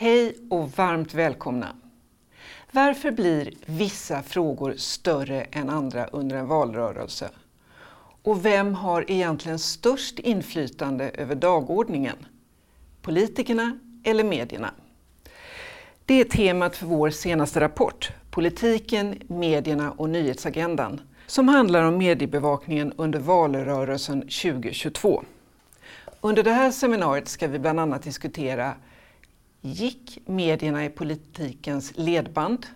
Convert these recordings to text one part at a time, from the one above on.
Hej och varmt välkomna! Varför blir vissa frågor större än andra under en valrörelse? Och vem har egentligen störst inflytande över dagordningen? Politikerna eller medierna? Det är temat för vår senaste rapport, Politiken, medierna och nyhetsagendan, som handlar om mediebevakningen under valrörelsen 2022. Under det här seminariet ska vi bland annat diskutera Gick medierna i politikens ledband?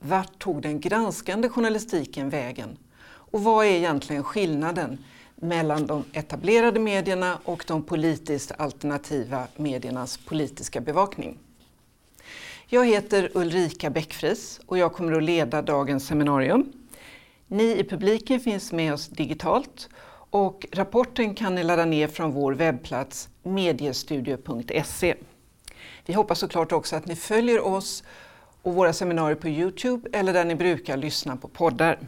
Vart tog den granskande journalistiken vägen? Och vad är egentligen skillnaden mellan de etablerade medierna och de politiskt alternativa mediernas politiska bevakning? Jag heter Ulrika Bäckfris och jag kommer att leda dagens seminarium. Ni i publiken finns med oss digitalt och rapporten kan ni ladda ner från vår webbplats mediestudio.se. Vi hoppas såklart också att ni följer oss och våra seminarier på Youtube eller där ni brukar lyssna på poddar.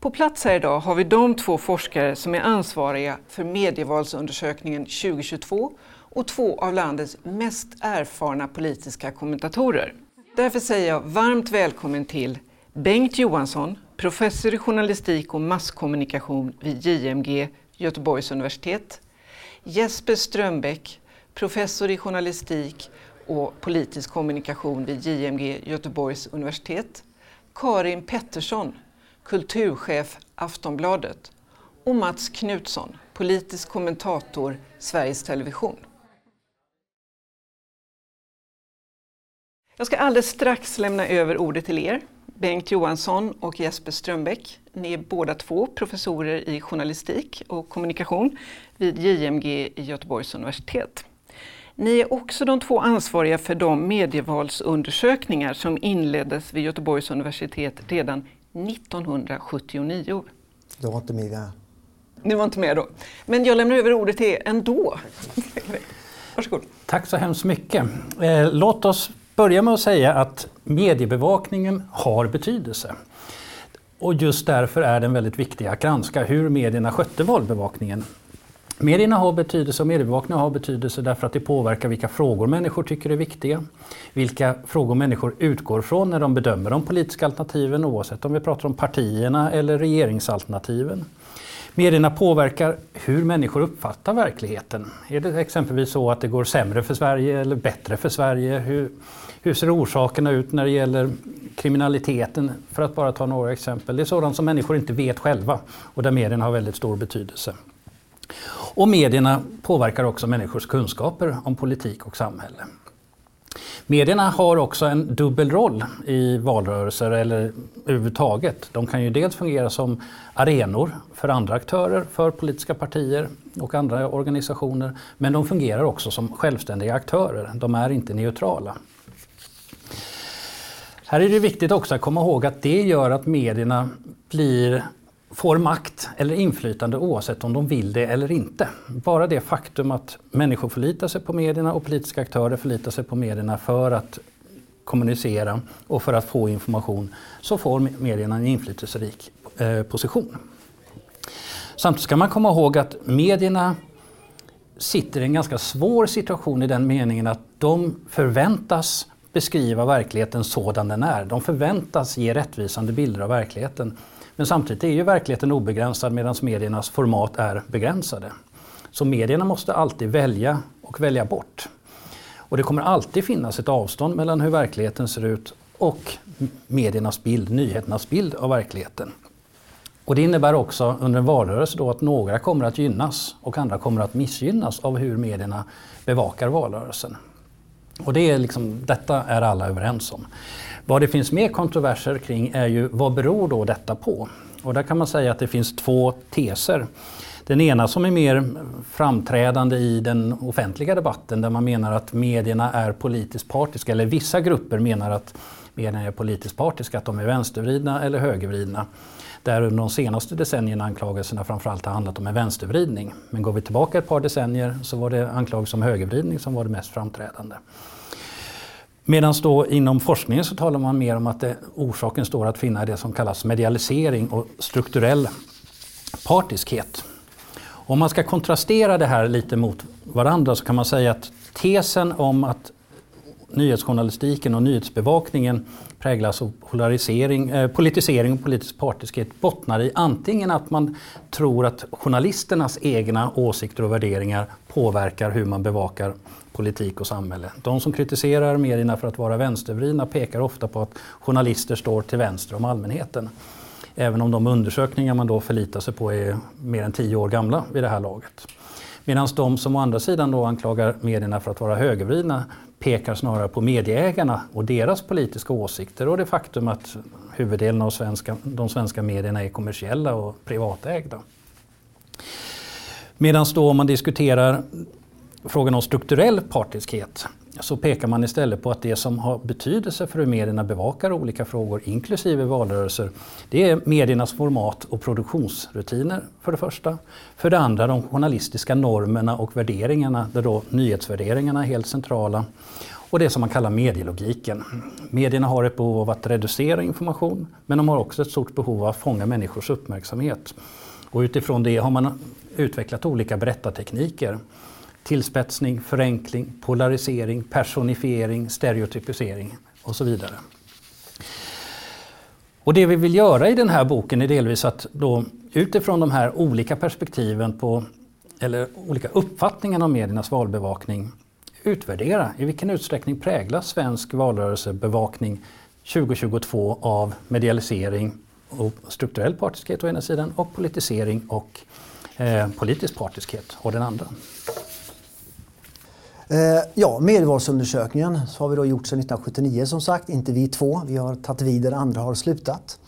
På plats här idag har vi de två forskare som är ansvariga för medievalsundersökningen 2022 och två av landets mest erfarna politiska kommentatorer. Därför säger jag varmt välkommen till Bengt Johansson, professor i journalistik och masskommunikation vid JMG, Göteborgs universitet. Jesper Strömbäck, professor i journalistik och politisk kommunikation vid JMG Göteborgs universitet. Karin Pettersson, kulturchef Aftonbladet. Och Mats Knutsson, politisk kommentator Sveriges Television. Jag ska alldeles strax lämna över ordet till er. Bengt Johansson och Jesper Strömbäck. Ni är båda två professorer i journalistik och kommunikation vid JMG i Göteborgs universitet. Ni är också de två ansvariga för de medievalsundersökningar som inleddes vid Göteborgs universitet redan 1979. Jag var inte med där. Ni var inte med då. Men jag lämnar över ordet till er ändå. Varsågod. Tack så hemskt mycket. Eh, låt oss börja med att säga att mediebevakningen har betydelse. Och just därför är den väldigt viktig att granska hur medierna skötte valbevakningen. Medierna har betydelse och mediebevakningen har betydelse därför att det påverkar vilka frågor människor tycker är viktiga. Vilka frågor människor utgår från när de bedömer de politiska alternativen oavsett om vi pratar om partierna eller regeringsalternativen. Medierna påverkar hur människor uppfattar verkligheten. Är det exempelvis så att det går sämre för Sverige eller bättre för Sverige? Hur, hur ser orsakerna ut när det gäller kriminaliteten? För att bara ta några exempel. Det är sådant som människor inte vet själva och där medierna har väldigt stor betydelse. Och medierna påverkar också människors kunskaper om politik och samhälle. Medierna har också en dubbel roll i valrörelser eller överhuvudtaget. De kan ju dels fungera som arenor för andra aktörer, för politiska partier och andra organisationer. Men de fungerar också som självständiga aktörer. De är inte neutrala. Här är det viktigt också att komma ihåg att det gör att medierna blir får makt eller inflytande oavsett om de vill det eller inte. Bara det faktum att människor förlitar sig på medierna och politiska aktörer förlitar sig på medierna för att kommunicera och för att få information så får medierna en inflytelserik eh, position. Samtidigt ska man komma ihåg att medierna sitter i en ganska svår situation i den meningen att de förväntas beskriva verkligheten sådan den är. De förväntas ge rättvisande bilder av verkligheten. Men samtidigt är ju verkligheten obegränsad medan mediernas format är begränsade. Så medierna måste alltid välja och välja bort. Och det kommer alltid finnas ett avstånd mellan hur verkligheten ser ut och mediernas bild, nyheternas bild av verkligheten. Och det innebär också under en valrörelse då att några kommer att gynnas och andra kommer att missgynnas av hur medierna bevakar valrörelsen. Och det är liksom, detta är alla överens om. Vad det finns mer kontroverser kring är ju vad beror då detta på? Och där kan man säga att det finns två teser. Den ena som är mer framträdande i den offentliga debatten där man menar att medierna är politiskt partiska, eller vissa grupper menar att medierna är politiskt partiska, att de är vänstervridna eller högervridna. Där under de senaste decennierna anklagelserna framförallt har handlat om en vänstervridning. Men går vi tillbaka ett par decennier så var det anklagelser om högervridning som var det mest framträdande. Medan då inom forskningen så talar man mer om att det, orsaken står att finna i det som kallas medialisering och strukturell partiskhet. Om man ska kontrastera det här lite mot varandra så kan man säga att tesen om att nyhetsjournalistiken och nyhetsbevakningen präglas av polarisering, eh, politisering och politisk partiskhet bottnar i antingen att man tror att journalisternas egna åsikter och värderingar påverkar hur man bevakar politik och samhälle. De som kritiserar medierna för att vara vänstervridna pekar ofta på att journalister står till vänster om allmänheten. Även om de undersökningar man då förlitar sig på är mer än tio år gamla vid det här laget. Medan de som å andra sidan då anklagar medierna för att vara högervridna pekar snarare på medieägarna och deras politiska åsikter och det faktum att huvuddelen av svenska, de svenska medierna är kommersiella och privatägda. Medan då om man diskuterar frågan om strukturell partiskhet så pekar man istället på att det som har betydelse för hur medierna bevakar olika frågor, inklusive valrörelser, det är mediernas format och produktionsrutiner för det första. För det andra de journalistiska normerna och värderingarna, där då nyhetsvärderingarna är helt centrala. Och det som man kallar medielogiken. Medierna har ett behov av att reducera information, men de har också ett stort behov av att fånga människors uppmärksamhet. Och utifrån det har man utvecklat olika berättartekniker. Tillspetsning, förenkling, polarisering, personifiering, stereotypisering och så vidare. Och det vi vill göra i den här boken är delvis att då utifrån de här olika perspektiven på eller olika uppfattningarna om mediernas valbevakning utvärdera i vilken utsträckning präglas svensk valrörelsebevakning 2022 av medialisering och strukturell partiskhet å ena sidan och politisering och eh, politisk partiskhet å den andra. Eh, ja, medievalsundersökningen så har vi då gjort sedan 1979 som sagt, inte vi två. Vi har tagit vid där andra har slutat.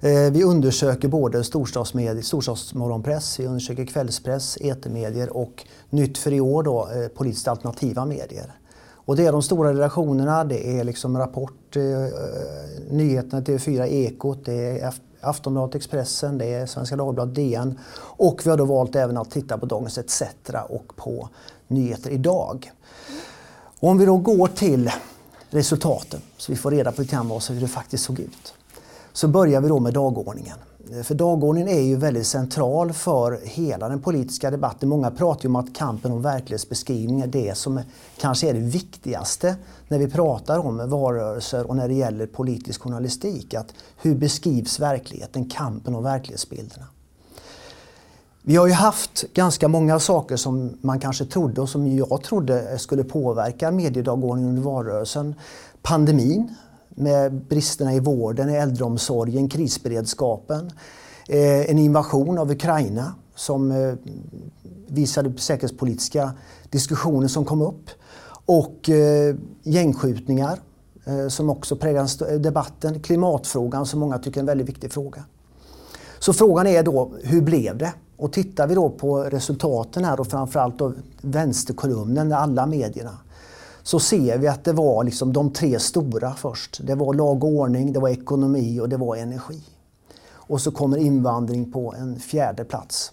Eh, vi undersöker både storstadsmedier, storstadsmorgonpress, vi undersöker kvällspress, etermedier och nytt för i år då, eh, politiskt alternativa medier. Och det är de stora redaktionerna, det är liksom Rapport, nyheterna TV4 Ekot, det är Aftonbladet, Expressen, det är Svenska Dagbladet, DN och vi har då valt även att titta på Dagens ETC och på Nyheter idag. Och om vi då går till resultaten så vi får reda på lite grann hur det faktiskt såg ut. Så börjar vi då med dagordningen. För dagordningen är ju väldigt central för hela den politiska debatten. Många pratar ju om att kampen om verklighetsbeskrivning är det som kanske är det viktigaste när vi pratar om valrörelser och när det gäller politisk journalistik. Att hur beskrivs verkligheten, kampen om verklighetsbilderna. Vi har ju haft ganska många saker som man kanske trodde och som jag trodde skulle påverka mediedagordningen under valrörelsen. Pandemin med bristerna i vården, i äldreomsorgen, krisberedskapen. Eh, en invasion av Ukraina som eh, visade säkerhetspolitiska diskussioner som kom upp. Och eh, gängskjutningar som också präglar debatten. Klimatfrågan som många tycker är en väldigt viktig fråga. Så frågan är då, hur blev det? Och tittar vi då på resultaten här och framförallt då vänsterkolumnen, alla medierna, så ser vi att det var liksom de tre stora först. Det var lag och ordning, det var ekonomi och det var energi. Och så kommer invandring på en fjärde plats.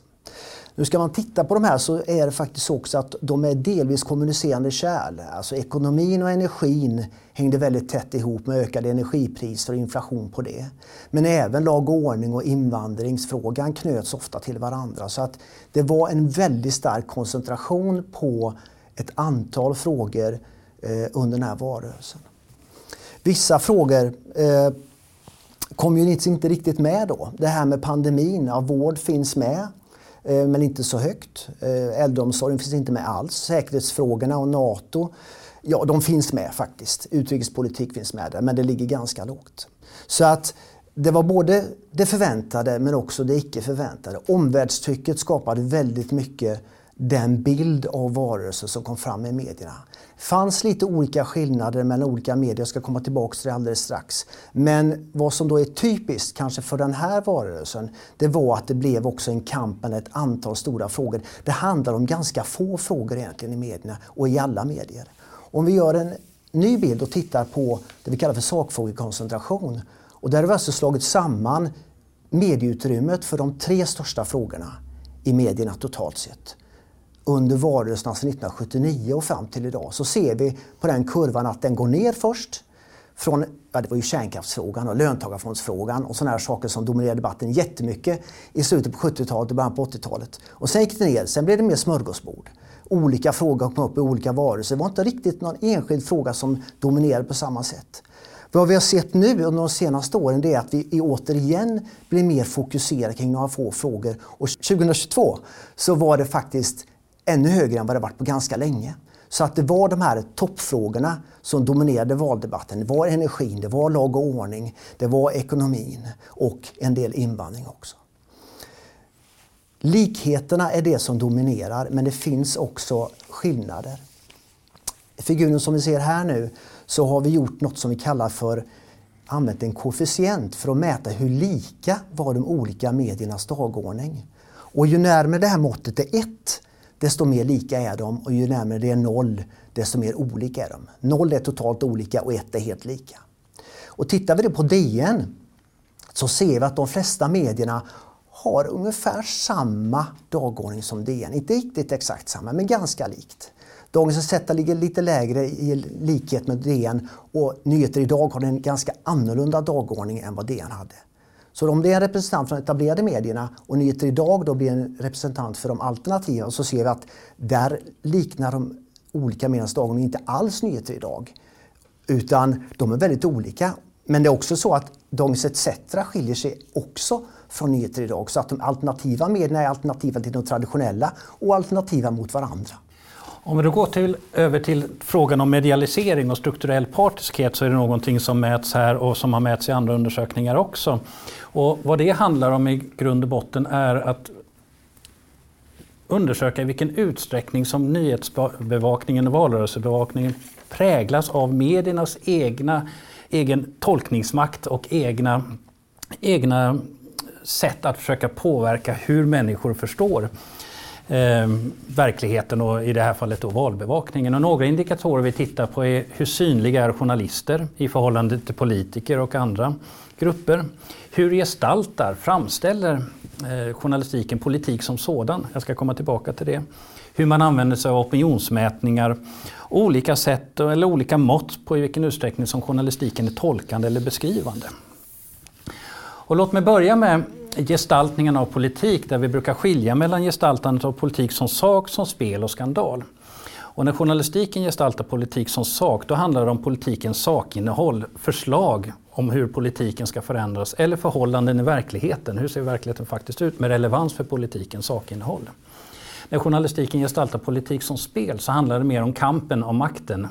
Nu ska man titta på de här så är det faktiskt också att de är delvis kommunicerande kärl. Alltså ekonomin och energin hängde väldigt tätt ihop med ökade energipriser och inflation på det. Men även lag och ordning och invandringsfrågan knöts ofta till varandra. Så att det var en väldigt stark koncentration på ett antal frågor eh, under den här valrörelsen. Vissa frågor eh, kom ju inte riktigt med då. Det här med pandemin, ja, vård finns med. Eh, men inte så högt. Eh, äldreomsorgen finns inte med alls. Säkerhetsfrågorna och NATO, ja de finns med faktiskt. Utrikespolitik finns med där, men det ligger ganska lågt. Så att det var både det förväntade men också det icke förväntade. Omvärldstrycket skapade väldigt mycket den bild av varelser som kom fram i medierna Det fanns lite olika skillnader mellan olika medier, jag ska komma tillbaka till det alldeles strax. Men vad som då är typiskt kanske för den här varelsen, det var att det blev också en kamp mellan ett antal stora frågor. Det handlar om ganska få frågor egentligen i medierna och i alla medier. Om vi gör en ny bild och tittar på det vi kallar för sakfrågekoncentration. Och där har vi alltså slagit samman medieutrymmet för de tre största frågorna i medierna totalt sett under valrörelserna sedan 1979 och fram till idag så ser vi på den kurvan att den går ner först. Från, ja, det var ju kärnkraftsfrågan och löntagarfondsfrågan och sådana här saker som dominerade debatten jättemycket i slutet på 70-talet och början på 80-talet. Och sen gick det ner, sen blev det mer smörgåsbord. olika frågor kom upp i olika varelser. Det var inte riktigt någon enskild fråga som dominerade på samma sätt. Vad vi har sett nu under de senaste åren det är att vi återigen blir mer fokuserade kring några få frågor. Och 2022 så var det faktiskt ännu högre än vad det varit på ganska länge. Så att det var de här toppfrågorna som dominerade valdebatten. Det var energin, det var lag och ordning, det var ekonomin och en del invandring också. Likheterna är det som dominerar men det finns också skillnader. I Figuren som vi ser här nu så har vi gjort något som vi kallar för använt en koefficient för att mäta hur lika var de olika mediernas dagordning. Och ju närmare det här måttet är 1 desto mer lika är de och ju närmare det är noll desto mer olika är de. Noll är totalt olika och ett är helt lika. Och tittar vi på DN så ser vi att de flesta medierna har ungefär samma dagordning som DN. Inte riktigt exakt samma, men ganska likt. Dagens ETC ligger lite lägre i likhet med DN och Nyheter idag har en ganska annorlunda dagordning än vad DN hade. Så om det är en representant från de etablerade medierna och Nyheter idag då blir en representant för de alternativa så ser vi att där liknar de olika mediernas dagordning inte alls Nyheter idag. Utan de är väldigt olika. Men det är också så att Dagens ETC skiljer sig också från Nyheter idag. Så att de alternativa medierna är alternativa till de traditionella och alternativa mot varandra. Om vi då går till, över till frågan om medialisering och strukturell partiskhet så är det någonting som mäts här och som har mäts i andra undersökningar också. Och vad det handlar om i grund och botten är att undersöka i vilken utsträckning som nyhetsbevakningen och valrörelsebevakningen präglas av mediernas egna, egen tolkningsmakt och egna, egna sätt att försöka påverka hur människor förstår eh, verkligheten och i det här fallet då valbevakningen. Och några indikatorer vi tittar på är hur synliga är journalister i förhållande till politiker och andra grupper. Hur gestaltar, framställer eh, journalistiken politik som sådan? Jag ska komma tillbaka till det. Hur man använder sig av opinionsmätningar, olika sätt eller olika mått på i vilken utsträckning som journalistiken är tolkande eller beskrivande. Och låt mig börja med gestaltningen av politik där vi brukar skilja mellan gestaltandet av politik som sak, som spel och skandal. Och när journalistiken gestaltar politik som sak, då handlar det om politikens sakinnehåll, förslag om hur politiken ska förändras eller förhållanden i verkligheten. Hur ser verkligheten faktiskt ut med relevans för politikens sakinnehåll? När journalistiken gestaltar politik som spel så handlar det mer om kampen om makten.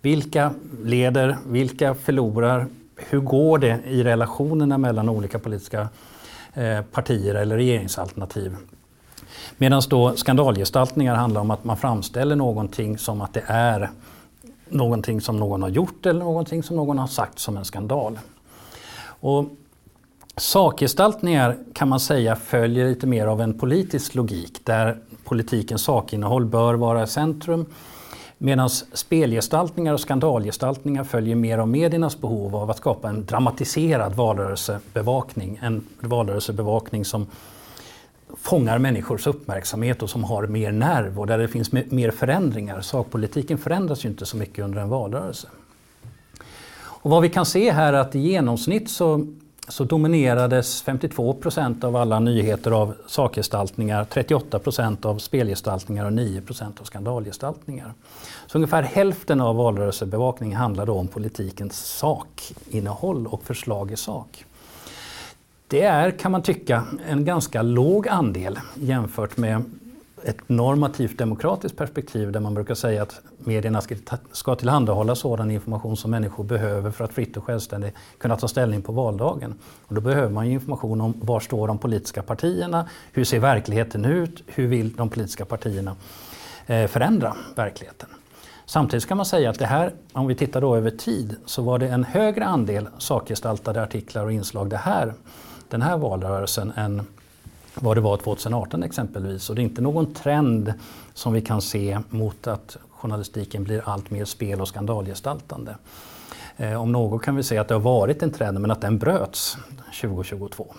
Vilka leder, vilka förlorar, hur går det i relationerna mellan olika politiska Eh, partier eller regeringsalternativ. Medan då skandalgestaltningar handlar om att man framställer någonting som att det är någonting som någon har gjort eller någonting som någon har sagt som en skandal. Och sakgestaltningar kan man säga följer lite mer av en politisk logik där politikens sakinnehåll bör vara i centrum Medan spelgestaltningar och skandalgestaltningar följer mer av mediernas behov av att skapa en dramatiserad valrörelsebevakning. En valrörelsebevakning som fångar människors uppmärksamhet och som har mer nerv och där det finns mer förändringar. Sakpolitiken förändras ju inte så mycket under en valrörelse. Och vad vi kan se här är att i genomsnitt så så dominerades 52 procent av alla nyheter av sakgestaltningar, 38 procent av spelgestaltningar och 9 procent av skandalgestaltningar. Så ungefär hälften av valrörelsebevakningen handlade om politikens sakinnehåll och förslag i sak. Det är, kan man tycka, en ganska låg andel jämfört med ett normativt demokratiskt perspektiv där man brukar säga att medierna ska, ska tillhandahålla sådan information som människor behöver för att fritt och självständigt kunna ta ställning på valdagen. Och då behöver man information om var står de politiska partierna, hur ser verkligheten ut, hur vill de politiska partierna eh, förändra verkligheten. Samtidigt kan man säga att det här, om vi tittar då över tid, så var det en högre andel sakgestaltade artiklar och inslag det här, den här valrörelsen än vad det var 2018 exempelvis. Och det är inte någon trend som vi kan se mot att journalistiken blir allt mer spel och skandalgestaltande. Eh, om något kan vi säga att det har varit en trend men att den bröts 2022.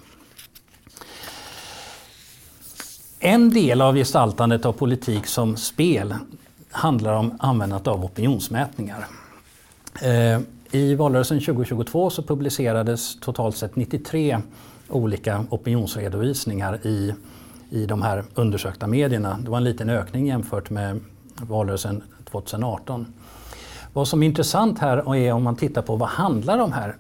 En del av gestaltandet av politik som spel handlar om användandet av opinionsmätningar. Eh, I valrörelsen 2022 så publicerades totalt sett 93 olika opinionsredovisningar i, i de här undersökta medierna. Det var en liten ökning jämfört med valrörelsen 2018. Vad som är intressant här är om man tittar på vad handlar de här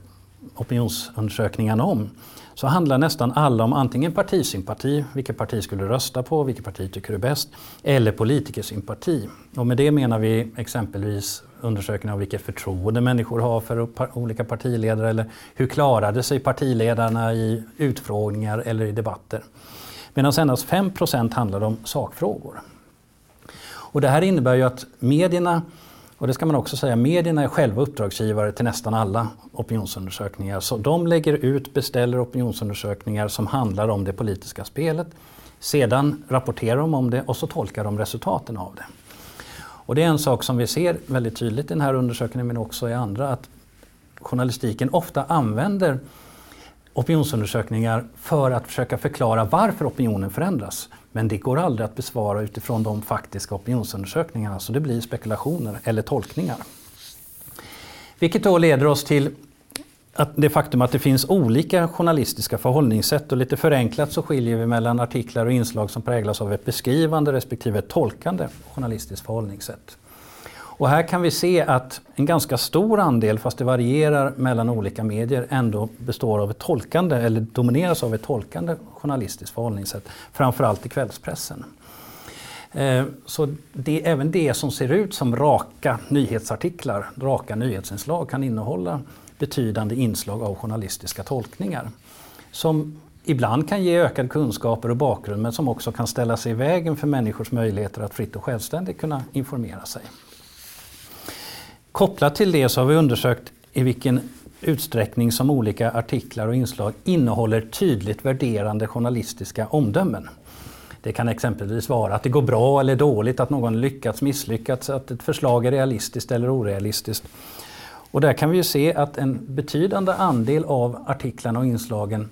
opinionsundersökningarna om? Så handlar nästan alla om antingen partisympati, vilket parti skulle rösta på, vilket parti tycker du är bäst, eller politikersympati. Och med det menar vi exempelvis undersökningar av vilket förtroende människor har för olika partiledare eller hur klarade sig partiledarna i utfrågningar eller i debatter. Medan endast 5 handlade om sakfrågor. Och det här innebär ju att medierna, och det ska man också säga, medierna är själva uppdragsgivare till nästan alla opinionsundersökningar. Så de lägger ut, beställer opinionsundersökningar som handlar om det politiska spelet. Sedan rapporterar de om det och så tolkar de resultaten av det. Och det är en sak som vi ser väldigt tydligt i den här undersökningen men också i andra att journalistiken ofta använder opinionsundersökningar för att försöka förklara varför opinionen förändras. Men det går aldrig att besvara utifrån de faktiska opinionsundersökningarna så det blir spekulationer eller tolkningar. Vilket då leder oss till att det faktum att det finns olika journalistiska förhållningssätt och lite förenklat så skiljer vi mellan artiklar och inslag som präglas av ett beskrivande respektive ett tolkande journalistiskt förhållningssätt. Och här kan vi se att en ganska stor andel, fast det varierar mellan olika medier, ändå består av ett tolkande eller domineras av ett tolkande journalistiskt förhållningssätt, framförallt i kvällspressen. Eh, så det, även det som ser ut som raka nyhetsartiklar, raka nyhetsinslag kan innehålla betydande inslag av journalistiska tolkningar. Som ibland kan ge ökad kunskaper och bakgrund men som också kan ställa sig i vägen för människors möjligheter att fritt och självständigt kunna informera sig. Kopplat till det så har vi undersökt i vilken utsträckning som olika artiklar och inslag innehåller tydligt värderande journalistiska omdömen. Det kan exempelvis vara att det går bra eller dåligt, att någon lyckats, misslyckats, att ett förslag är realistiskt eller orealistiskt. Och där kan vi ju se att en betydande andel av artiklarna och inslagen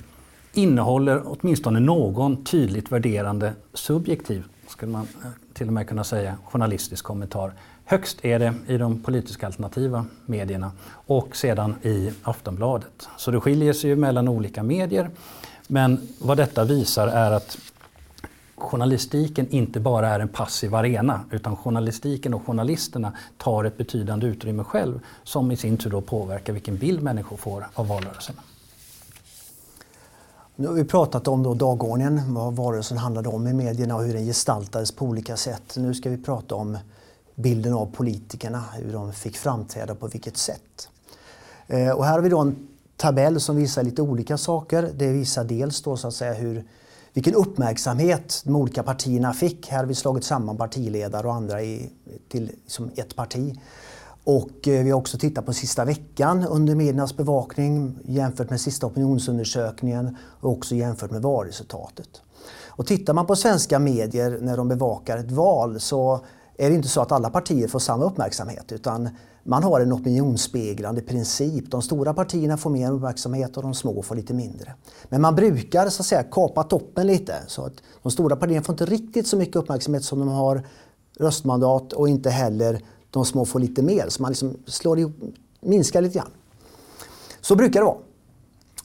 innehåller åtminstone någon tydligt värderande subjektiv, skulle man eh, till och med kunna säga, journalistisk kommentar. Högst är det i de politiska alternativa medierna och sedan i Aftonbladet. Så det skiljer sig ju mellan olika medier. Men vad detta visar är att journalistiken inte bara är en passiv arena utan journalistiken och journalisterna tar ett betydande utrymme själv som i sin tur då påverkar vilken bild människor får av valrörelsen. Nu har vi pratat om då dagordningen, vad valrörelsen handlade om i medierna och hur den gestaltades på olika sätt. Nu ska vi prata om bilden av politikerna, hur de fick framträda på vilket sätt. Eh, och här har vi då en tabell som visar lite olika saker. Det visar dels då så att säga hur vilken uppmärksamhet de olika partierna fick. Här har vi slagit samman partiledare och andra i, till som ett parti. Och eh, vi har också tittat på sista veckan under mediernas bevakning jämfört med sista opinionsundersökningen och också jämfört med valresultatet. Och tittar man på svenska medier när de bevakar ett val så är det inte så att alla partier får samma uppmärksamhet utan man har en opinionsspeglande princip. De stora partierna får mer uppmärksamhet och de små får lite mindre. Men man brukar så att säga kapa toppen lite så att de stora partierna får inte riktigt så mycket uppmärksamhet som de har röstmandat och inte heller de små får lite mer. Så man liksom slår ihop, minskar lite grann. Så brukar det vara.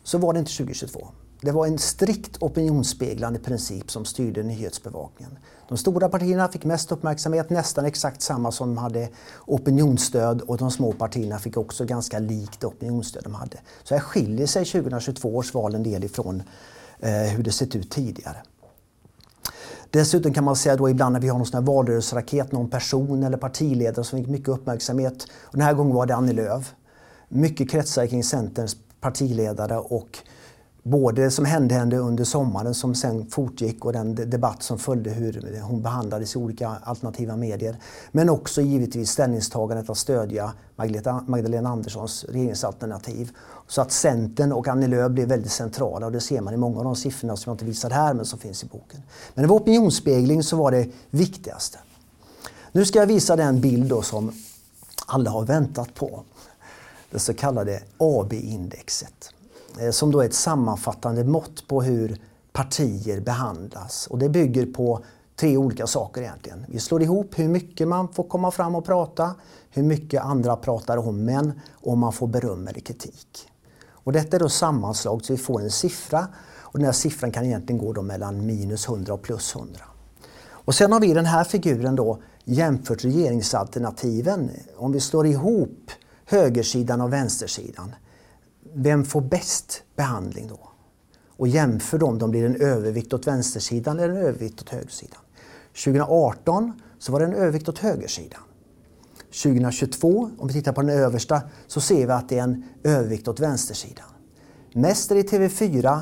Så var det inte 2022. Det var en strikt opinionsspeglande princip som styrde nyhetsbevakningen. De stora partierna fick mest uppmärksamhet, nästan exakt samma som de hade opinionsstöd och de små partierna fick också ganska likt opinionsstöd de hade. Så här skiljer sig 2022 års val en del ifrån eh, hur det sett ut tidigare. Dessutom kan man säga då ibland när vi har någon sån här valrörelseraket, någon person eller partiledare som fick mycket uppmärksamhet. Och den här gången var det Annie Lööf. Mycket kretsar kring Centerns partiledare och både det som hände henne under sommaren som sen fortgick och den debatt som följde hur hon behandlades i olika alternativa medier. Men också givetvis ställningstagandet att stödja Magdalena Anderssons regeringsalternativ. Så att Centern och Annie Lööf blev väldigt centrala och det ser man i många av de siffrorna som jag inte visar här men som finns i boken. Men det var opinionsspegling som var det viktigaste. Nu ska jag visa den bild som alla har väntat på. Det så kallade AB-indexet. Eh, som då är ett sammanfattande mått på hur partier behandlas. Och det bygger på tre olika saker egentligen. Vi slår ihop hur mycket man får komma fram och prata, hur mycket andra pratar om en och om man får beröm eller kritik. Och detta är då sammanslaget så vi får en siffra och den här siffran kan egentligen gå då mellan minus 100 och plus 100. Och sen har vi den här figuren då jämfört regeringsalternativen. Om vi slår ihop högersidan och vänstersidan. Vem får bäst behandling då? Och jämför dem, de blir en övervikt åt vänstersidan eller en övervikt åt högersidan. 2018 så var det en övervikt åt högersidan. 2022, om vi tittar på den översta, så ser vi att det är en övervikt åt vänstersidan. Mest är det TV4,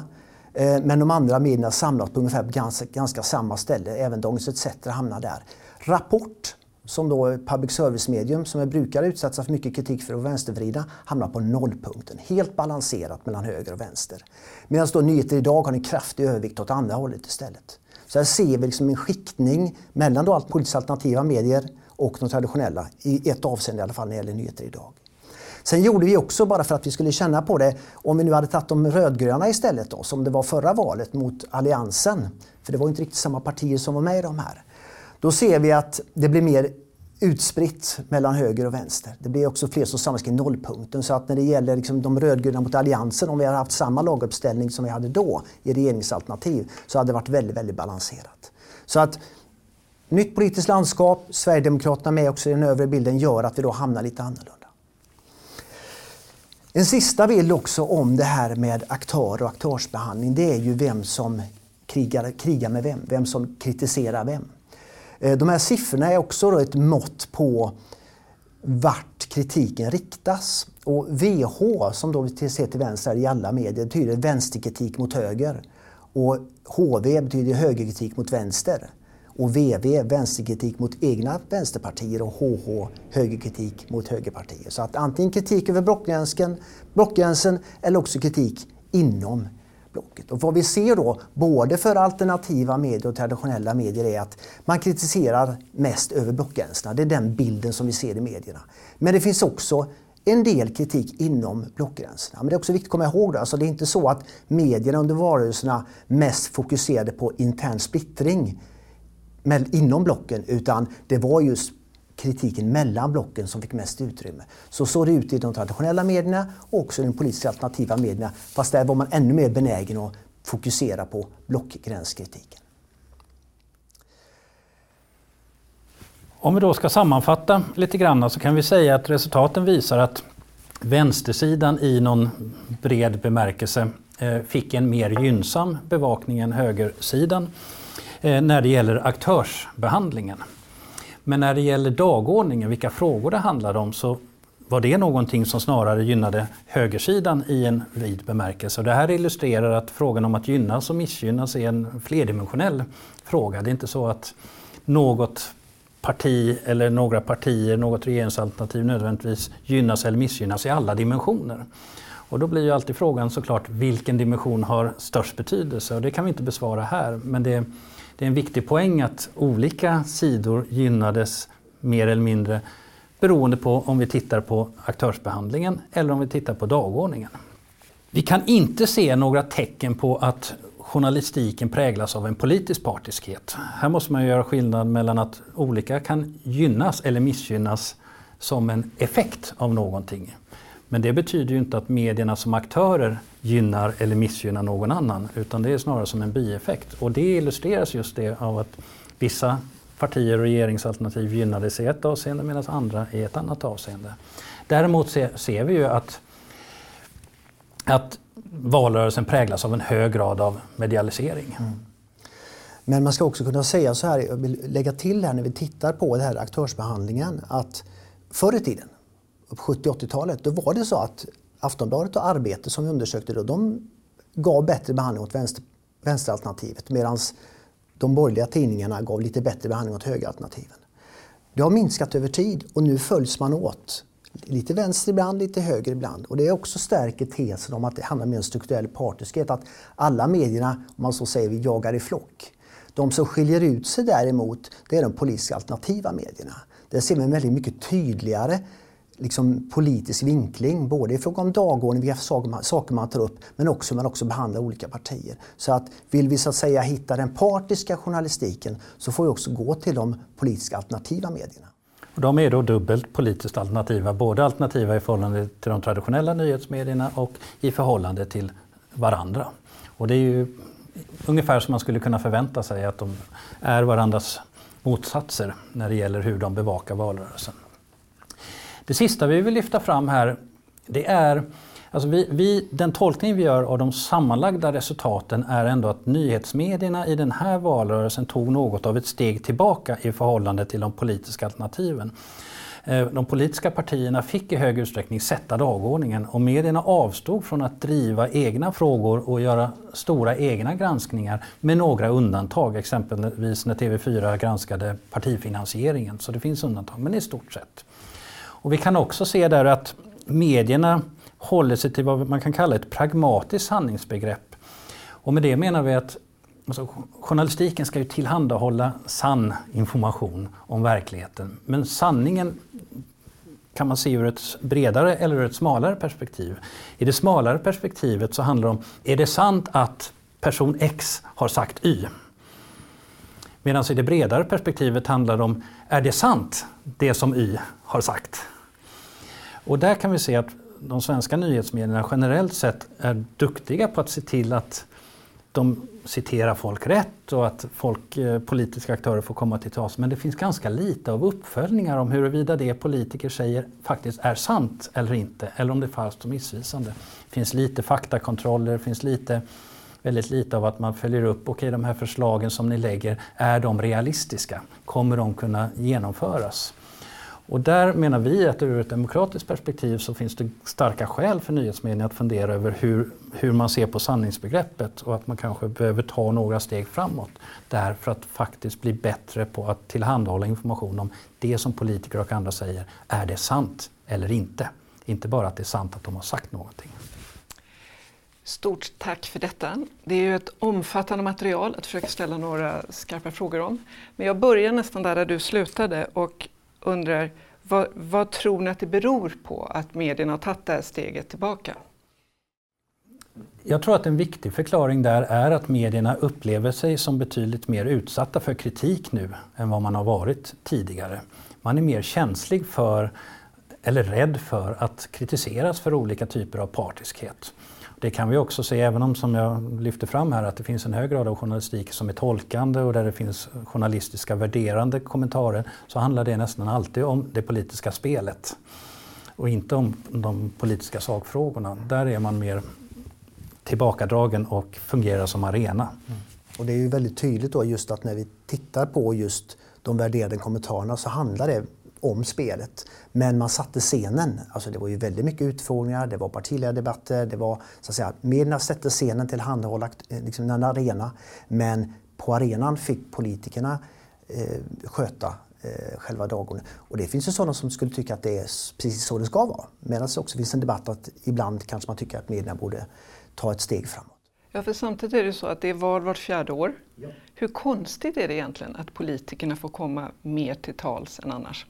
eh, men de andra medierna samlas på ungefär ganska, ganska samma ställe. Även Dagens ETC hamnar där. Rapport, som då är public service-medium som är brukar utsättas för mycket kritik för att vänstervrida, hamnar på nollpunkten. Helt balanserat mellan höger och vänster. Medan då Nyheter idag har en kraftig övervikt åt andra hållet istället. Så här ser vi liksom en skiktning mellan då politiskt alternativa medier och de traditionella, i ett avseende i alla fall när det gäller Nyheter idag. Sen gjorde vi också, bara för att vi skulle känna på det, om vi nu hade tagit de rödgröna istället då, som det var förra valet mot Alliansen, för det var inte riktigt samma partier som var med i de här. Då ser vi att det blir mer utspritt mellan höger och vänster. Det blir också fler som samlas kring nollpunkten. Så att när det gäller liksom de rödgröna mot Alliansen, om vi hade haft samma laguppställning som vi hade då i regeringsalternativ, så hade det varit väldigt, väldigt balanserat. Så att nytt politiskt landskap, Sverigedemokraterna med också i den övre bilden, gör att vi då hamnar lite annorlunda. En sista bild också om det här med aktörer och aktörsbehandling, det är ju vem som krigar, krigar med vem, vem som kritiserar vem. Eh, de här siffrorna är också ett mått på vart kritiken riktas. Och VH, som då vi ser till vänster i alla medier, betyder vänsterkritik mot höger. Och HV betyder högerkritik mot vänster. Och VV, vänsterkritik mot egna vänsterpartier och HH, högerkritik mot högerpartier. Så att antingen kritik över blockgränsen, blockgränsen eller också kritik inom blocket. Och vad vi ser då, både för alternativa medier och traditionella medier, är att man kritiserar mest över blockgränserna. Det är den bilden som vi ser i medierna. Men det finns också en del kritik inom blockgränserna. Men det är också viktigt att komma ihåg det. Alltså det är inte så att medierna under valrörelserna mest fokuserade på intern splittring inom blocken utan det var just kritiken mellan blocken som fick mest utrymme. Så såg det ut i de traditionella medierna och också i de politiska alternativa medierna. Fast där var man ännu mer benägen att fokusera på blockgränskritiken. Om vi då ska sammanfatta lite grann så kan vi säga att resultaten visar att vänstersidan i någon bred bemärkelse eh, fick en mer gynnsam bevakning än högersidan eh, när det gäller aktörsbehandlingen. Men när det gäller dagordningen, vilka frågor det handlade om, så var det någonting som snarare gynnade högersidan i en vid bemärkelse. Och det här illustrerar att frågan om att gynnas och missgynnas är en flerdimensionell fråga. Det är inte så att något parti eller några partier, något regeringsalternativ nödvändigtvis gynnas eller missgynnas i alla dimensioner. Och då blir ju alltid frågan såklart vilken dimension har störst betydelse och det kan vi inte besvara här. Men det det är en viktig poäng att olika sidor gynnades mer eller mindre beroende på om vi tittar på aktörsbehandlingen eller om vi tittar på dagordningen. Vi kan inte se några tecken på att journalistiken präglas av en politisk partiskhet. Här måste man göra skillnad mellan att olika kan gynnas eller missgynnas som en effekt av någonting. Men det betyder ju inte att medierna som aktörer gynnar eller missgynnar någon annan utan det är snarare som en bieffekt. Och det illustreras just det av att vissa partier och regeringsalternativ gynnades i ett avseende medan andra i ett annat avseende. Däremot ser vi ju att, att valrörelsen präglas av en hög grad av medialisering. Mm. Men man ska också kunna säga så här, jag vill lägga till här när vi tittar på den här aktörsbehandlingen, att förr i tiden på 70 80-talet, då var det så att Aftonbladet och Arbete som vi undersökte då, de gav bättre behandling åt vänster, vänsteralternativet medan de borgerliga tidningarna gav lite bättre behandling åt högeralternativen. Det har minskat över tid och nu följs man åt. Lite vänster ibland, lite höger ibland. Och det också stärker tesen om att det handlar mer om strukturell partiskhet. Att alla medierna, om man så säger, vi jagar i flock. De som skiljer ut sig däremot, det är de politiska alternativa medierna. Där ser man väldigt mycket tydligare liksom politisk vinkling, både i fråga om dagordning, vilka saker man tar upp, men också hur man också behandlar olika partier. Så att vill vi så att säga hitta den partiska journalistiken så får vi också gå till de politiska alternativa medierna. Och de är då dubbelt politiskt alternativa, både alternativa i förhållande till de traditionella nyhetsmedierna och i förhållande till varandra. Och det är ju ungefär som man skulle kunna förvänta sig att de är varandras motsatser när det gäller hur de bevakar valrörelsen. Det sista vi vill lyfta fram här det är Alltså vi, vi, den tolkning vi gör av de sammanlagda resultaten är ändå att nyhetsmedierna i den här valrörelsen tog något av ett steg tillbaka i förhållande till de politiska alternativen. Eh, de politiska partierna fick i hög utsträckning sätta dagordningen och medierna avstod från att driva egna frågor och göra stora egna granskningar med några undantag, exempelvis när TV4 granskade partifinansieringen. Så det finns undantag, men i stort sett. Och vi kan också se där att medierna håller sig till vad man kan kalla ett pragmatiskt sanningsbegrepp. Och med det menar vi att alltså, journalistiken ska ju tillhandahålla sann information om verkligheten. Men sanningen kan man se ur ett bredare eller ur ett smalare perspektiv. I det smalare perspektivet så handlar det om, är det sant att person X har sagt Y? Medan i det bredare perspektivet handlar det om, är det sant det som Y har sagt? Och där kan vi se att de svenska nyhetsmedierna generellt sett är duktiga på att se till att de citerar folk rätt och att folk, eh, politiska aktörer får komma till tals. Men det finns ganska lite av uppföljningar om huruvida det politiker säger faktiskt är sant eller inte. Eller om det är falskt och missvisande. Det finns lite faktakontroller, det finns lite, väldigt lite av att man följer upp, okej okay, de här förslagen som ni lägger, är de realistiska? Kommer de kunna genomföras? Och där menar vi att ur ett demokratiskt perspektiv så finns det starka skäl för nyhetsmedierna att fundera över hur, hur man ser på sanningsbegreppet och att man kanske behöver ta några steg framåt där för att faktiskt bli bättre på att tillhandahålla information om det som politiker och andra säger. Är det sant eller inte? Inte bara att det är sant att de har sagt någonting. Stort tack för detta. Det är ju ett omfattande material att försöka ställa några skarpa frågor om. Men jag börjar nästan där, där du slutade och undrar vad, vad tror ni att det beror på att medierna har tagit det här steget tillbaka? Jag tror att en viktig förklaring där är att medierna upplever sig som betydligt mer utsatta för kritik nu än vad man har varit tidigare. Man är mer känslig för, eller rädd för, att kritiseras för olika typer av partiskhet. Det kan vi också se, även om som jag lyfter fram här, att det finns en hög grad av journalistik som är tolkande och där det finns journalistiska värderande kommentarer, så handlar det nästan alltid om det politiska spelet och inte om de politiska sakfrågorna. Där är man mer tillbakadragen och fungerar som arena. Mm. Och det är ju väldigt tydligt då just att när vi tittar på just de värderade kommentarerna så handlar det om spelet. Men man satte scenen. Alltså det var ju väldigt mycket utfrågningar, det var partiledardebatter, det var så att säga, medierna sätter scenen till handhålla eh, liksom en arena. Men på arenan fick politikerna eh, sköta eh, själva dagordningen. Och det finns ju sådana som skulle tycka att det är precis så det ska vara. Medan det också finns en debatt att ibland kanske man tycker att medierna borde ta ett steg framåt. Ja, för samtidigt är det så att det är val vart fjärde år. Ja. Hur konstigt är det egentligen att politikerna får komma mer till tals än annars?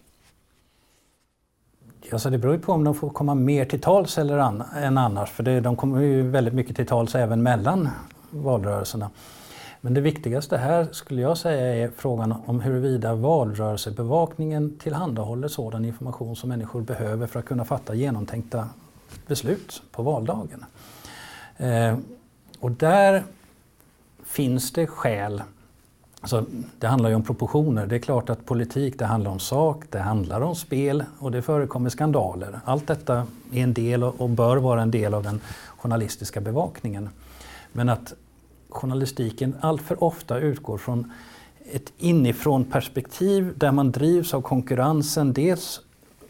Alltså det beror ju på om de får komma mer till tals eller an, än annars. För det, de kommer ju väldigt mycket till tals även mellan valrörelserna. Men det viktigaste här skulle jag säga är frågan om huruvida valrörelsebevakningen tillhandahåller sådan information som människor behöver för att kunna fatta genomtänkta beslut på valdagen. Eh, och där finns det skäl Alltså, det handlar ju om proportioner. Det är klart att politik det handlar om sak, det handlar om spel och det förekommer skandaler. Allt detta är en del och bör vara en del av den journalistiska bevakningen. Men att journalistiken alltför ofta utgår från ett inifrån perspektiv där man drivs av konkurrensen dels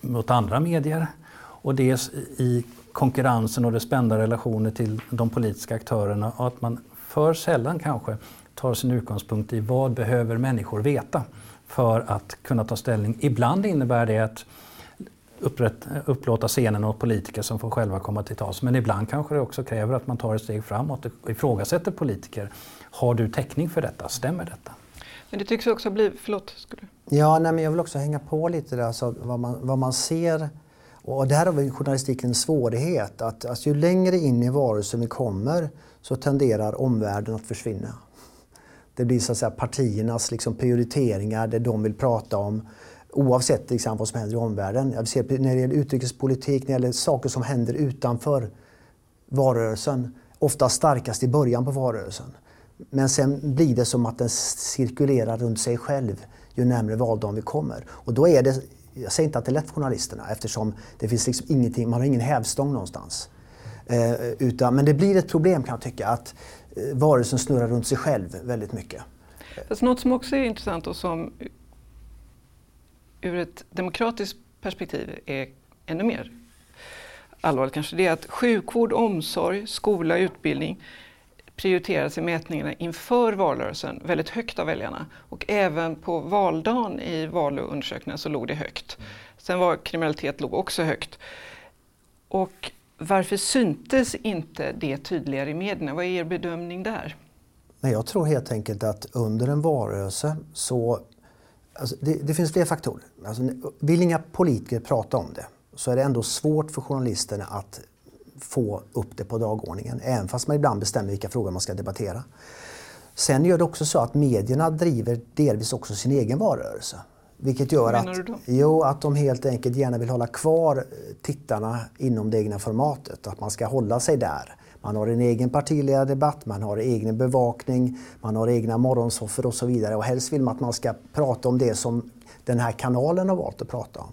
mot andra medier och dels i konkurrensen och det spända relationer till de politiska aktörerna och att man för sällan kanske tar sin utgångspunkt i vad behöver människor veta för att kunna ta ställning. Ibland innebär det att upprätt, upplåta scenen åt politiker som får själva komma till tals. Men ibland kanske det också kräver att man tar ett steg framåt och ifrågasätter politiker. Har du täckning för detta? Stämmer detta? Men det tycks också bli... Förlåt? Skulle... Ja, nej, men jag vill också hänga på lite där, alltså, vad, man, vad man ser. Och det här har väl journalistiken en svårighet. Att, alltså, ju längre in i varelsen vi kommer så tenderar omvärlden att försvinna. Det blir så att säga partiernas liksom prioriteringar, det de vill prata om. Oavsett liksom vad som händer i omvärlden. Jag ser när det gäller utrikespolitik, när det gäller saker som händer utanför valrörelsen. Ofta starkast i början på valrörelsen. Men sen blir det som att den cirkulerar runt sig själv ju närmare valdagen vi kommer. Och då är det, jag säger inte att det är lätt för journalisterna eftersom det finns liksom ingenting, man har ingen hävstång någonstans. Eh, utan, men det blir ett problem kan jag tycka att Eh, varelsen snurrar runt sig själv väldigt mycket. Fast något som också är intressant och som ur ett demokratiskt perspektiv är ännu mer allvarligt kanske, det är att sjukvård, omsorg, skola, utbildning prioriteras i mätningarna inför valrörelsen väldigt högt av väljarna. Och även på valdagen i valundersökningarna så låg det högt. Sen var kriminalitet låg också högt. Och varför syntes inte det tydligare i medierna? Vad är er bedömning där? Nej, jag tror helt enkelt att under en valrörelse så Alltså det, det, finns flera faktorer. Alltså, vill inga politiker prata om det så är det ändå svårt för journalisterna att få upp det på dagordningen, även fast man ibland bestämmer vilka frågor man ska debattera. Sen gör det också så att medierna driver delvis också sin egen valrörelse. Vilket gör Vad menar att, du då? jo, att de helt enkelt gärna vill hålla kvar eh, tittarna inom det egna formatet. Att man ska hålla sig där. Man har en egen partiledardebatt, man har egen bevakning, man har egna morgonsoffor och så vidare. Och helst vill man att man ska prata om det som den här kanalen har valt att prata om.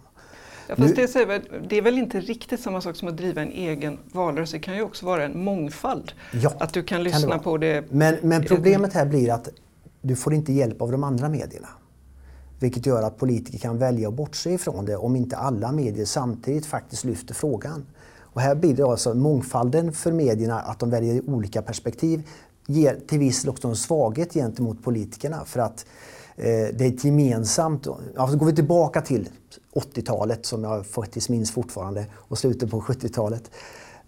Ja, fast det, väl, det är väl inte riktigt samma sak som att driva en egen valrörelse. Det kan ju också vara en mångfald. Ja, att du kan kan lyssna det vara. på det. Men, men problemet här blir att du får inte hjälp av de andra medierna. Vilket gör att politiker kan välja att bortse ifrån det om inte alla medier samtidigt faktiskt lyfter frågan. Och här blir det alltså mångfalden för medierna, att de väljer olika perspektiv, ger till viss del också en svaghet gentemot politikerna. För att eh, det är ett gemensamt... Alltså går vi tillbaka till 80-talet, som jag faktiskt minns fortfarande, och slutet på 70-talet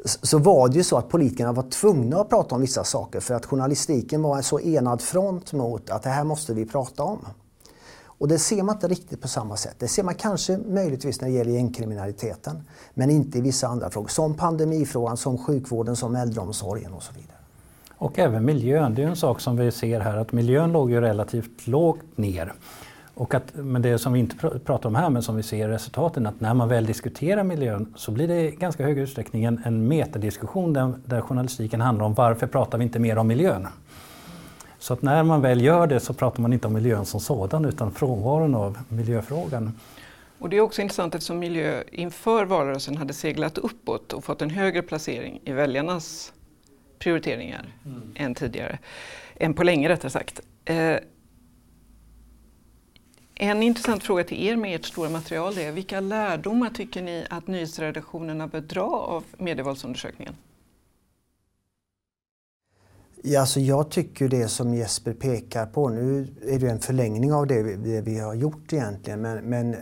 så var det ju så att politikerna var tvungna att prata om vissa saker för att journalistiken var en så enad front mot att det här måste vi prata om. Och det ser man inte riktigt på samma sätt. Det ser man kanske möjligtvis när det gäller gängkriminaliteten, men inte i vissa andra frågor. Som pandemifrågan, som sjukvården, som äldreomsorgen och så vidare. Och även miljön, det är en sak som vi ser här att miljön låg ju relativt lågt ner. Och att, men det som vi inte pr- pratar om här men som vi ser i resultaten att när man väl diskuterar miljön så blir det i ganska hög utsträckning en, en metadiskussion där, där journalistiken handlar om varför pratar vi inte mer om miljön? Så att när man väl gör det så pratar man inte om miljön som sådan utan frånvaron av miljöfrågan. Och det är också intressant eftersom miljö inför valrörelsen hade seglat uppåt och fått en högre placering i väljarnas prioriteringar än tidigare. Än på länge rättare sagt. Eh, en intressant fråga till er med ert stora material är vilka lärdomar tycker ni att nyhetsredaktionerna bör dra av medievalsundersökningen? Ja, alltså jag tycker det som Jesper pekar på, nu är det en förlängning av det vi, det vi har gjort egentligen, men, men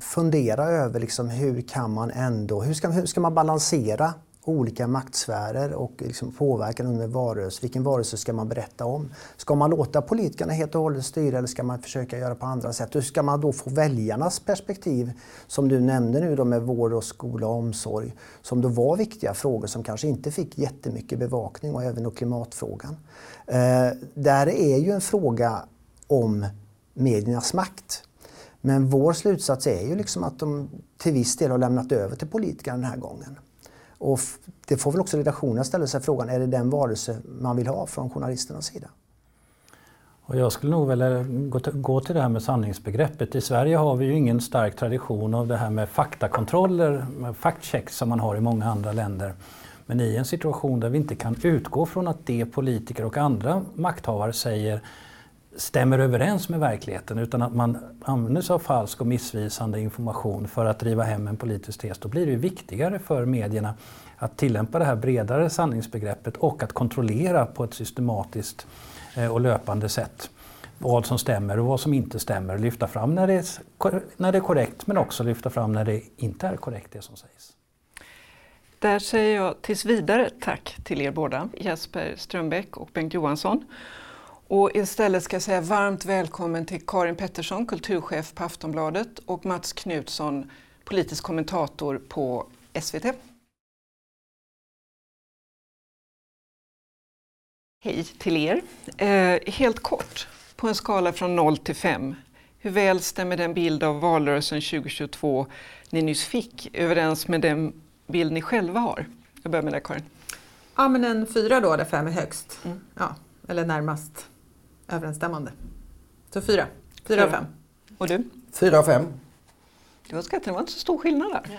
fundera över liksom hur kan man ändå, hur ska, hur ska man balansera olika maktsfärer och liksom påverkan under en. Vilken valrörelse ska man berätta om? Ska man låta politikerna helt och hållet styra eller ska man försöka göra på andra sätt? Hur ska man då få väljarnas perspektiv, som du nämnde nu då med vård och skola och omsorg, som då var viktiga frågor som kanske inte fick jättemycket bevakning och även då klimatfrågan. Eh, där är ju en fråga om mediernas makt. Men vår slutsats är ju liksom att de till viss del har lämnat över till politikerna den här gången. Och det får väl också redaktionen ställa sig frågan, är det den varelse man vill ha från journalisternas sida? Och jag skulle nog vilja gå till, gå till det här med sanningsbegreppet. I Sverige har vi ju ingen stark tradition av det här med faktakontroller, med fact-checks som man har i många andra länder. Men i en situation där vi inte kan utgå från att det politiker och andra makthavare säger stämmer överens med verkligheten utan att man använder sig av falsk och missvisande information för att driva hem en politisk tes, då blir det ju viktigare för medierna att tillämpa det här bredare sanningsbegreppet och att kontrollera på ett systematiskt eh, och löpande sätt vad som stämmer och vad som inte stämmer. Lyfta fram när det är, när det är korrekt men också lyfta fram när det inte är korrekt det som sägs. Där säger jag tills vidare tack till er båda, Jesper Strömbäck och Bengt Johansson. Och istället ska jag säga varmt välkommen till Karin Pettersson, kulturchef på Aftonbladet och Mats Knutsson, politisk kommentator på SVT. Hej till er. Eh, helt kort, på en skala från 0 till 5, hur väl stämmer den bild av valrörelsen 2022 ni nyss fick överens med den bild ni själva har? Jag börjar med dig Karin. Ja, men en fyra då, där fem är högst. Mm. Ja, eller närmast överensstämmande. Så fyra. Fyra av fem. Och du? Fyra av fem. Det var skatten, det var inte så stor skillnad där.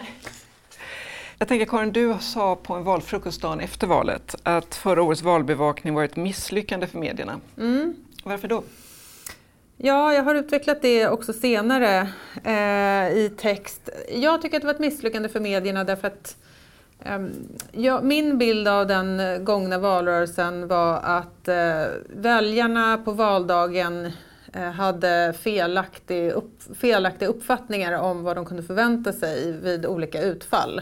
Jag tänker Karin, du sa på en valfrukost dagen efter valet att förra årets valbevakning var ett misslyckande för medierna. Mm. Varför då? Ja, jag har utvecklat det också senare eh, i text. Jag tycker att det var ett misslyckande för medierna därför att eh, Ehm, ja, min bild av den eh, gångna valrörelsen var att eh, väljarna på valdagen eh, hade felaktig upp, felaktiga uppfattningar om vad de kunde förvänta sig vid olika utfall.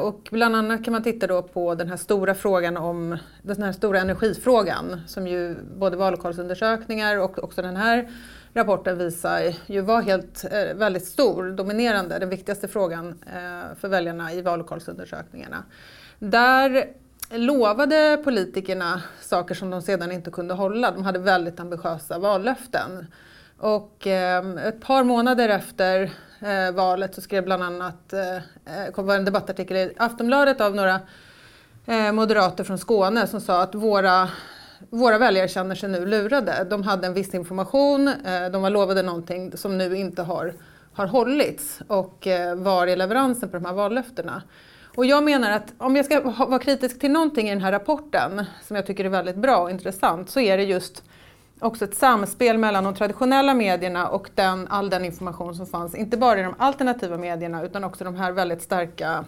Och bland annat kan man titta då på den här stora frågan om den här stora energifrågan som ju både vallokalsundersökningar och också den här rapporten visar ju var helt eh, väldigt stor, dominerande, den viktigaste frågan eh, för väljarna i vallokalsundersökningarna. Där lovade politikerna saker som de sedan inte kunde hålla. De hade väldigt ambitiösa vallöften. Och eh, ett par månader efter eh, valet så skrev bland annat, eh, var kom en debattartikel i Aftonbladet av några moderater från Skåne som sa att våra våra väljare känner sig nu lurade. De hade en viss information, eh, de var lovade någonting som nu inte har, har hållits. Och eh, var är leveransen på de här vallöftena? Och jag menar att om jag ska vara kritisk till någonting i den här rapporten som jag tycker är väldigt bra och intressant så är det just också ett samspel mellan de traditionella medierna och den, all den information som fanns, inte bara i de alternativa medierna utan också de här väldigt starka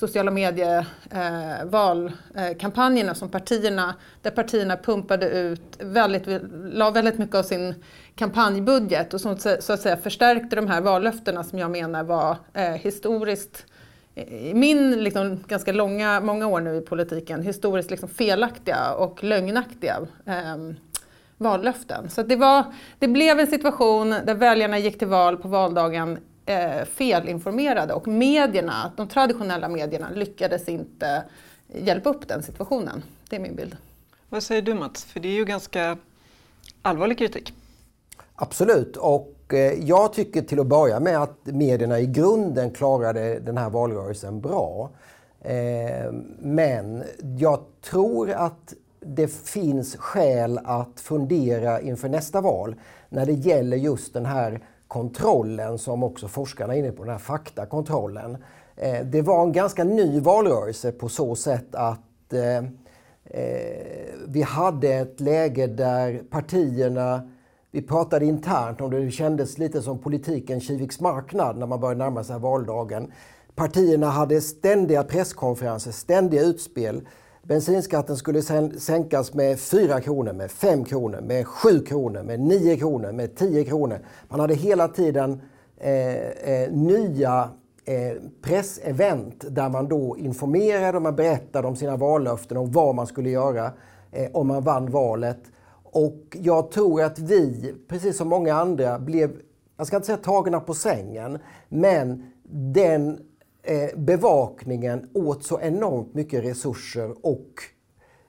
sociala medievalkampanjerna eh, som partierna, där partierna pumpade ut väldigt, la väldigt mycket av sin kampanjbudget och som så att säga förstärkte de här vallöftena som jag menar var eh, historiskt i min liksom, ganska långa, många år nu i politiken, historiskt liksom felaktiga och lögnaktiga eh, vallöften. Så det, var, det blev en situation där väljarna gick till val på valdagen eh, felinformerade och medierna, de traditionella medierna lyckades inte hjälpa upp den situationen. Det är min bild. Vad säger du Mats? För det är ju ganska allvarlig kritik. Absolut, och eh, jag tycker till att börja med att medierna i grunden klarade den här valrörelsen bra. Eh, men jag tror att det finns skäl att fundera inför nästa val när det gäller just den här kontrollen som också forskarna är inne på, den här faktakontrollen. Eh, det var en ganska ny valrörelse på så sätt att eh, eh, vi hade ett läge där partierna vi pratade internt om det, det kändes lite som politiken Kiviks marknad när man började närma sig valdagen. Partierna hade ständiga presskonferenser, ständiga utspel. Bensinskatten skulle sänkas med 4 kronor, med 5 kronor, med 7 kronor, med 9 kronor, med 10 kronor. Man hade hela tiden eh, eh, nya eh, pressevent där man då informerade och man berättade om sina vallöften och vad man skulle göra eh, om man vann valet. Och jag tror att vi, precis som många andra, blev, jag ska inte säga tagna på sängen, men den eh, bevakningen åt så enormt mycket resurser och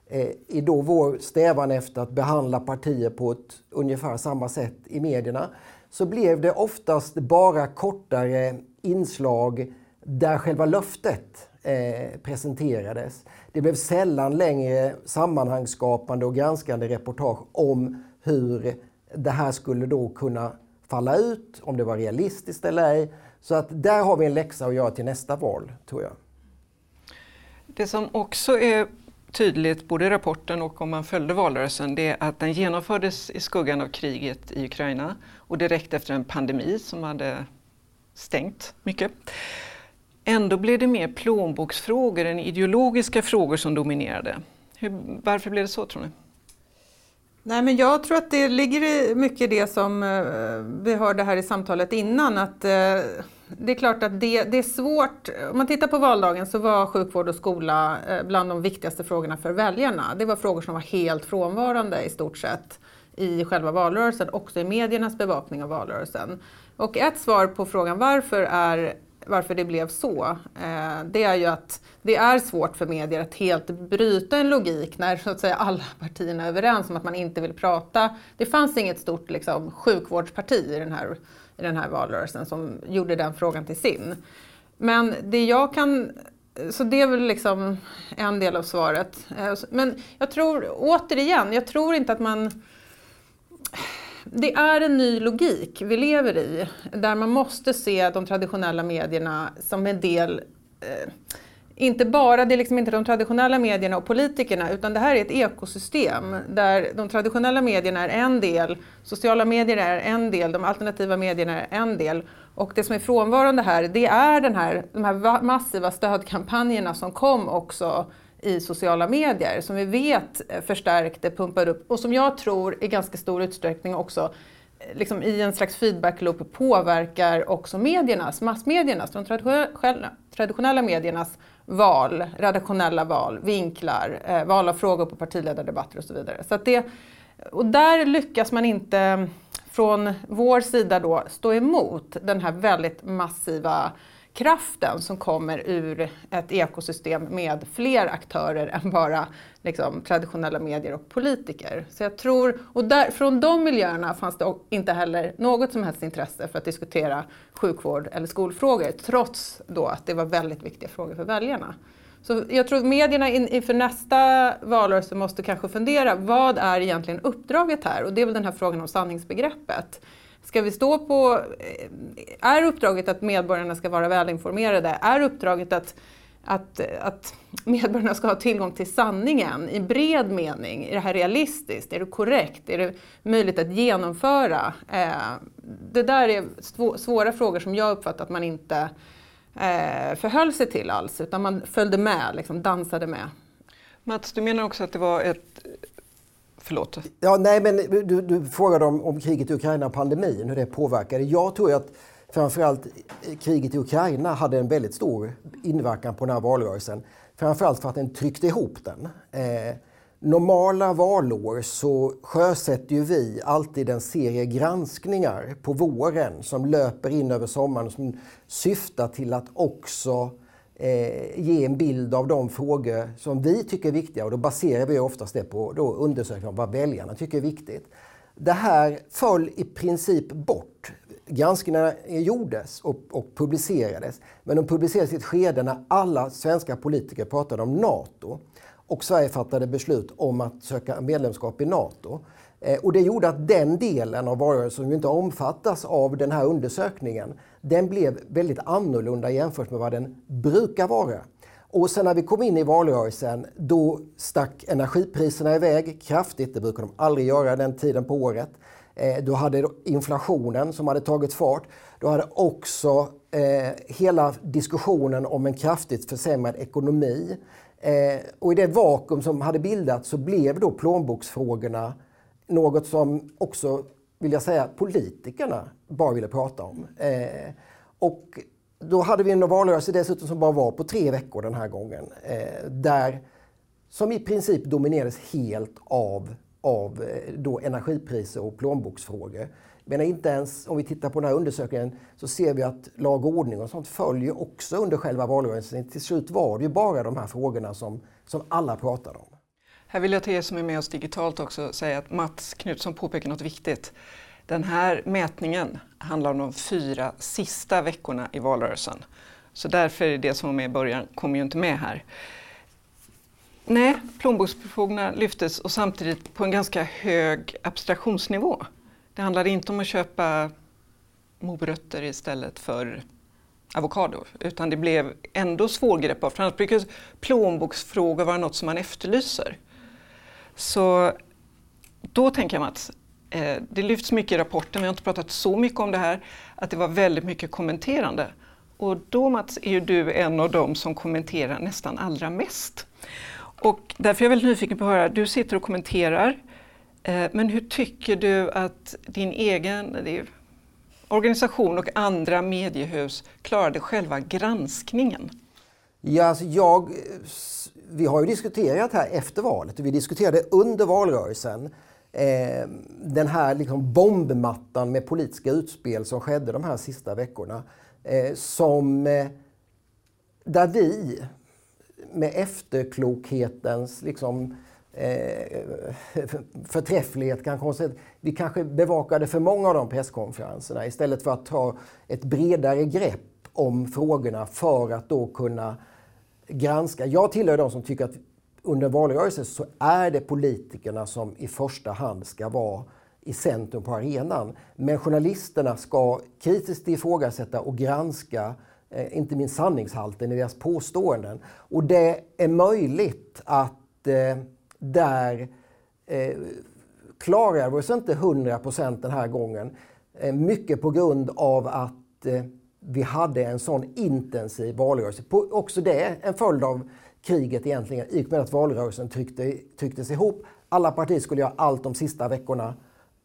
eh, i då vår strävan efter att behandla partier på ett ungefär samma sätt i medierna så blev det oftast bara kortare inslag där själva löftet eh, presenterades. Det blev sällan längre sammanhangsskapande och granskande reportage om hur det här skulle då kunna falla ut, om det var realistiskt eller ej. Så att där har vi en läxa att göra till nästa val, tror jag. Det som också är tydligt, både i rapporten och om man följde valrörelsen, det är att den genomfördes i skuggan av kriget i Ukraina och direkt efter en pandemi som hade stängt mycket. Ändå blev det mer plånboksfrågor än ideologiska frågor som dominerade. Hur, varför blev det så tror ni? Nej, men jag tror att det ligger mycket i det som eh, vi hörde här i samtalet innan. Att, eh, det är klart att det, det, är svårt. Om man tittar på valdagen så var sjukvård och skola eh, bland de viktigaste frågorna för väljarna. Det var frågor som var helt frånvarande i stort sett i själva valrörelsen, också i mediernas bevakning av valrörelsen. Och ett svar på frågan varför är varför det blev så, eh, det är ju att det är svårt för medier att helt bryta en logik när så att säga, alla partierna är överens om att man inte vill prata. Det fanns inget stort liksom, sjukvårdsparti i den, här, i den här valrörelsen som gjorde den frågan till sin. Men det jag kan så det är väl liksom en del av svaret. Eh, men jag tror, återigen, jag tror inte att man det är en ny logik vi lever i, där man måste se de traditionella medierna som en del eh, inte bara, det är liksom inte de traditionella medierna och politikerna, utan det här är ett ekosystem där de traditionella medierna är en del, sociala medier är en del, de alternativa medierna är en del. Och det som är frånvarande här, det är den här, de här massiva stödkampanjerna som kom också i sociala medier, som vi vet förstärkte, pumpade upp och som jag tror i ganska stor utsträckning också eh, liksom i en slags feedback-loop påverkar också mediernas, massmediernas, de traditionella mediernas val, redaktionella val, vinklar, eh, val av frågor på partiledardebatter och så vidare. Så det, och där lyckas man inte eh, från vår sida då stå emot den här väldigt massiva kraften som kommer ur ett ekosystem med fler aktörer än bara liksom, traditionella medier och politiker. Så jag tror, och där, från de miljöerna fanns det inte heller något som helst intresse för att diskutera sjukvård eller skolfrågor, trots då att det var väldigt viktiga frågor för väljarna. Så jag tror medierna inför nästa valrörelse måste kanske fundera, vad är egentligen uppdraget här? Och det är väl den här frågan om sanningsbegreppet. Ska vi stå på... Eh, är uppdraget att medborgarna ska vara välinformerade? Är uppdraget att, att, att medborgarna ska ha tillgång till sanningen i bred mening? Är det här realistiskt? Är det korrekt? Är det möjligt att genomföra? Eh, det där är svåra frågor som jag uppfattar att man inte eh, förhöll sig till alls, utan man följde med, liksom dansade med. Mats, du menar också att det var ett Förlåt. Ja, nej, men du, du frågade om, om kriget i Ukraina och pandemin, hur det påverkade. Jag tror att framförallt kriget i Ukraina hade en väldigt stor inverkan på den här valrörelsen. Framförallt för att den tryckte ihop den. Eh, normala valår så sjösätter ju vi alltid en serie granskningar på våren som löper in över sommaren som syftar till att också eh, ge en bild av de frågor som vi tycker är viktiga och då baserar vi oftast det på då undersökningar om vad väljarna tycker är viktigt. Det här föll i princip bort. Granskningarna gjordes och, och publicerades men de publicerades i ett skede när alla svenska politiker pratade om NATO och Sverige fattade beslut om att söka medlemskap i NATO. Eh, och det gjorde att den delen av valrörelsen som inte omfattas av den här undersökningen, den blev väldigt annorlunda jämfört med vad den brukar vara. Och sen när vi kom in i valrörelsen, då stack energipriserna iväg kraftigt. Det brukar de aldrig göra den tiden på året. Eh, då hade inflationen som hade tagit fart. Då hade också eh, hela diskussionen om en kraftigt försämrad ekonomi. Eh, och i det vakuum som hade bildats så blev då plånboksfrågorna något som också, vill jag säga, politikerna bara ville prata om. Eh, och då hade vi en valrörelse dessutom som bara var på tre veckor den här gången. Eh, där, som i princip dominerades helt av, av eh, då energipriser och plånboksfrågor. Men inte ens om vi tittar på den här undersökningen så ser vi att lag och ordning och sånt följer också under själva valrörelsen. Till slut var det ju bara de här frågorna som, som alla pratade om. Här vill jag till er som är med oss digitalt också säga att Mats Knutsson påpekar något viktigt. Den här mätningen handlar om de fyra sista veckorna i valrörelsen. Så därför är det som var med i början kommer ju inte med här. Nej, plånboksfrågorna lyftes och samtidigt på en ganska hög abstraktionsnivå. Det handlade inte om att köpa morötter istället för avokado, utan det blev ändå svårgreppbart. För annars brukar plånboksfrågor vara något som man efterlyser. Så då tänker jag Mats, eh, det lyfts mycket i rapporten, vi har inte pratat så mycket om det här, att det var väldigt mycket kommenterande. Och då Mats är ju du en av dem som kommenterar nästan allra mest. Och därför är jag väldigt nyfiken på att höra, du sitter och kommenterar, eh, men hur tycker du att din egen organisation och andra mediehus klarade själva granskningen? Ja, alltså jag vi har ju diskuterat här efter valet och vi diskuterade under valrörelsen eh, den här liksom bombmattan med politiska utspel som skedde de här sista veckorna. Eh, som, eh, där vi med efterklokhetens liksom, eh, förträfflighet kan konstatera vi kanske bevakade för många av de presskonferenserna istället för att ta ett bredare grepp om frågorna för att då kunna granska. Jag tillhör de som tycker att under valrörelsen så är det politikerna som i första hand ska vara i centrum på arenan. Men journalisterna ska kritiskt ifrågasätta och granska eh, inte minst sanningshalten i deras påståenden. Och det är möjligt att eh, där eh, klarar vi oss inte 100% den här gången. Eh, mycket på grund av att eh, vi hade en sån intensiv valrörelse. På, också det en följd av kriget egentligen, i och med att valrörelsen tryckte, trycktes ihop. Alla partier skulle göra allt de sista veckorna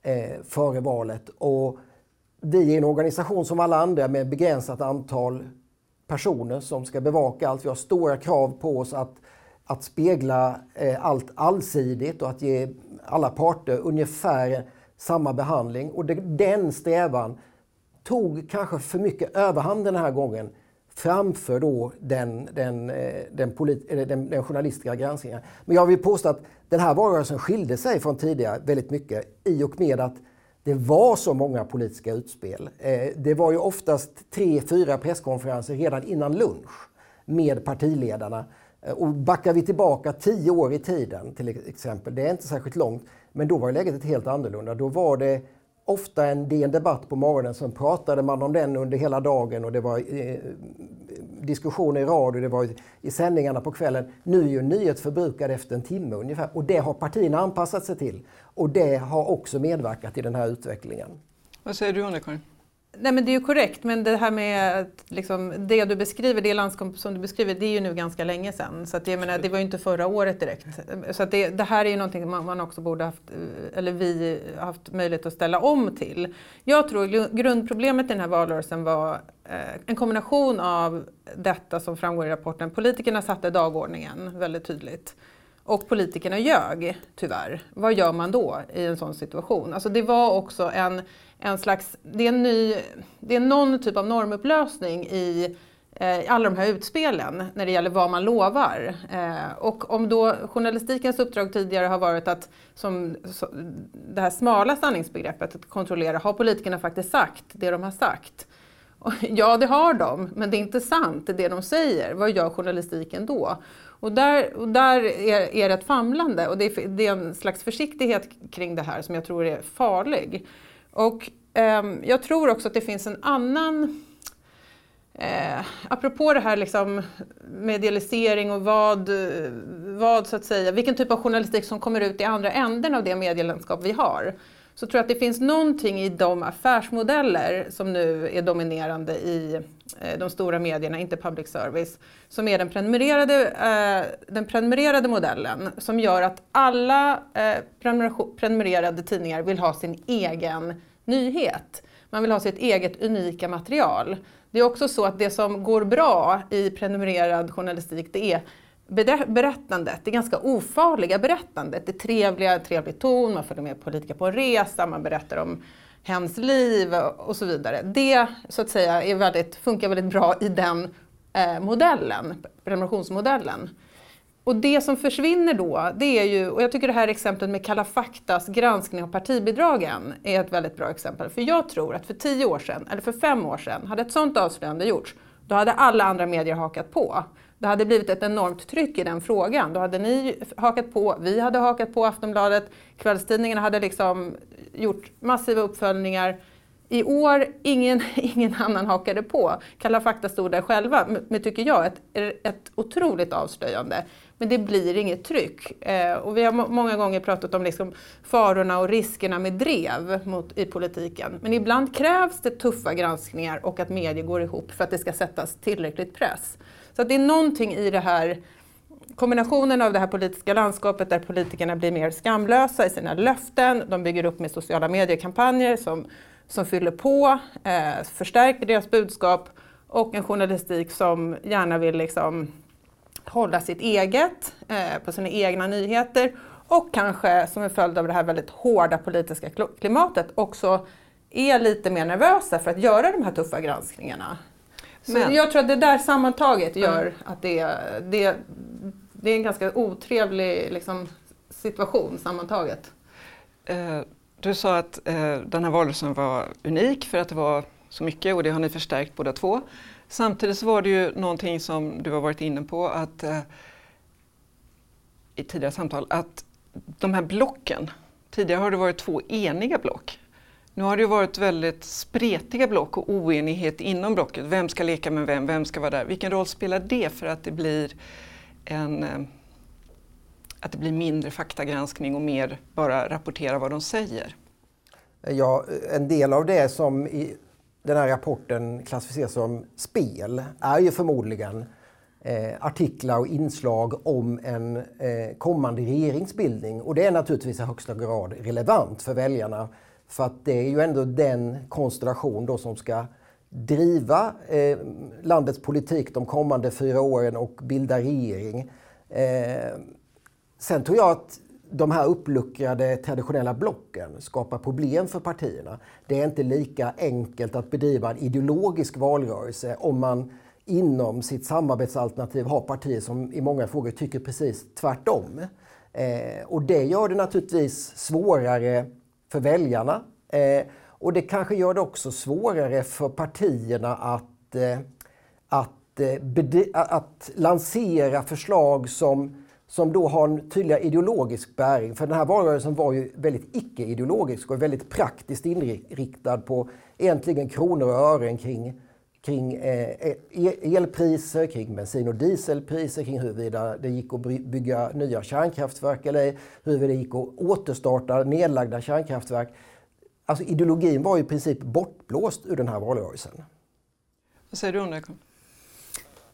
eh, före valet. Och vi är en organisation som alla andra med begränsat antal personer som ska bevaka allt. Vi har stora krav på oss att, att spegla eh, allt allsidigt och att ge alla parter ungefär samma behandling. Och det, den strävan tog kanske för mycket överhand den här gången framför då den, den, eh, den, polit, den, den journalistiska granskningen. Men jag vill påstå att den här valrörelsen skilde sig från tidigare väldigt mycket i och med att det var så många politiska utspel. Eh, det var ju oftast tre, fyra presskonferenser redan innan lunch med partiledarna. Eh, och backar vi tillbaka tio år i tiden till exempel, det är inte särskilt långt, men då var läget helt annorlunda. Då var det ofta en DN Debatt på morgonen, sen pratade man om den under hela dagen och det var eh, diskussioner i radio, det var i, i sändningarna på kvällen. Nu är ju nyhet förbrukad efter en timme ungefär och det har partierna anpassat sig till. Och det har också medverkat i den här utvecklingen. Vad säger du Anna-Karin? Nej men det är ju korrekt, men det här med liksom, det du beskriver, det landskap som du beskriver, det är ju nu ganska länge sedan. Så att jag menar, det var ju inte förra året direkt. Så att det, det här är ju någonting man, man också borde haft, eller vi haft möjlighet att ställa om till. Jag tror grundproblemet i den här valrörelsen var eh, en kombination av detta som framgår i rapporten. Politikerna satte dagordningen väldigt tydligt. Och politikerna ljög, tyvärr. Vad gör man då i en sån situation? Alltså det var också en, en slags, det är, en ny, det är någon typ av normupplösning i eh, alla de här utspelen när det gäller vad man lovar. Eh, och om då journalistikens uppdrag tidigare har varit att, som så, det här smala sanningsbegreppet, att kontrollera, har politikerna faktiskt sagt det de har sagt? Och, ja, det har de, men det är inte sant, det de säger. Vad gör journalistiken då? Och där, och där är, är det ett famlande och det är, det är, en slags försiktighet kring det här som jag tror är farlig. Och eh, jag tror också att det finns en annan Eh, apropå det här liksom medialisering och vad, vad så att säga, vilken typ av journalistik som kommer ut i andra änden av det medielandskap vi har så tror jag att det finns någonting i de affärsmodeller som nu är dominerande i eh, de stora medierna, inte public service, som är den prenumererade, eh, den prenumererade modellen som gör att alla eh, prenumererade tidningar vill ha sin egen nyhet. Man vill ha sitt eget unika material. Det är också så att det som går bra i prenumererad journalistik det är berättandet, det ganska ofarliga berättandet, det trevliga, trevlig ton, man följer med politiker på en resa, man berättar om hens liv och så vidare. Det så att säga är väldigt, funkar väldigt bra i den eh, modellen, prenumerationsmodellen. Och det som försvinner då, det är ju, och jag tycker det här exemplet med Kalla faktas granskning av partibidragen är ett väldigt bra exempel. För jag tror att för tio år sedan, eller för fem år sedan, hade ett sådant avslöjande gjorts, då hade alla andra medier hakat på. Det hade blivit ett enormt tryck i den frågan. Då hade ni hakat på, vi hade hakat på Aftonbladet, kvällstidningarna hade liksom gjort massiva uppföljningar. I år, ingen, ingen annan hakade på. Kalla fakta stod där själva med, tycker jag, ett, ett otroligt avslöjande. Men det blir inget tryck. Eh, och vi har många gånger pratat om liksom farorna och riskerna med drev mot, i politiken. Men ibland krävs det tuffa granskningar och att medier går ihop för att det ska sättas tillräckligt press. Så det är någonting i det här kombinationen av det här politiska landskapet där politikerna blir mer skamlösa i sina löften, de bygger upp med sociala mediekampanjer som, som fyller på, eh, förstärker deras budskap och en journalistik som gärna vill liksom hålla sitt eget eh, på sina egna nyheter och kanske som en följd av det här väldigt hårda politiska klimatet också är lite mer nervösa för att göra de här tuffa granskningarna. Så jag tror att det där sammantaget gör mm. att det, det, det är en ganska otrevlig liksom, situation sammantaget. Eh, du sa att eh, den här valrörelsen var unik för att det var så mycket och det har ni förstärkt båda två. Samtidigt så var det ju någonting som du har varit inne på att eh, i tidigare samtal att de här blocken Tidigare har det varit två eniga block. Nu har det ju varit väldigt spretiga block och oenighet inom blocket. Vem ska leka med vem? Vem ska vara där? Vilken roll spelar det för att det blir en eh, att det blir mindre faktagranskning och mer bara rapportera vad de säger? Ja, en del av det som i den här rapporten klassificeras som spel är ju förmodligen eh, artiklar och inslag om en eh, kommande regeringsbildning. Och det är naturligtvis i högsta grad relevant för väljarna. För att det är ju ändå den konstellation då som ska driva eh, landets politik de kommande fyra åren och bilda regering. Eh, sen tror jag att de här uppluckrade traditionella blocken skapar problem för partierna. Det är inte lika enkelt att bedriva en ideologisk valrörelse om man inom sitt samarbetsalternativ har partier som i många frågor tycker precis tvärtom. Eh, och det gör det naturligtvis svårare för väljarna. Eh, och det kanske gör det också svårare för partierna att, eh, att, eh, att lansera förslag som som då har en tydligare ideologisk bäring. För den här valrörelsen var ju väldigt icke-ideologisk och väldigt praktiskt inriktad på egentligen kronor och ören kring, kring eh, elpriser, kring bensin och dieselpriser, kring huruvida det gick att bygga nya kärnkraftverk eller huruvida det gick att återstarta nedlagda kärnkraftverk. Alltså ideologin var i princip bortblåst ur den här valrörelsen. Vad säger du om det?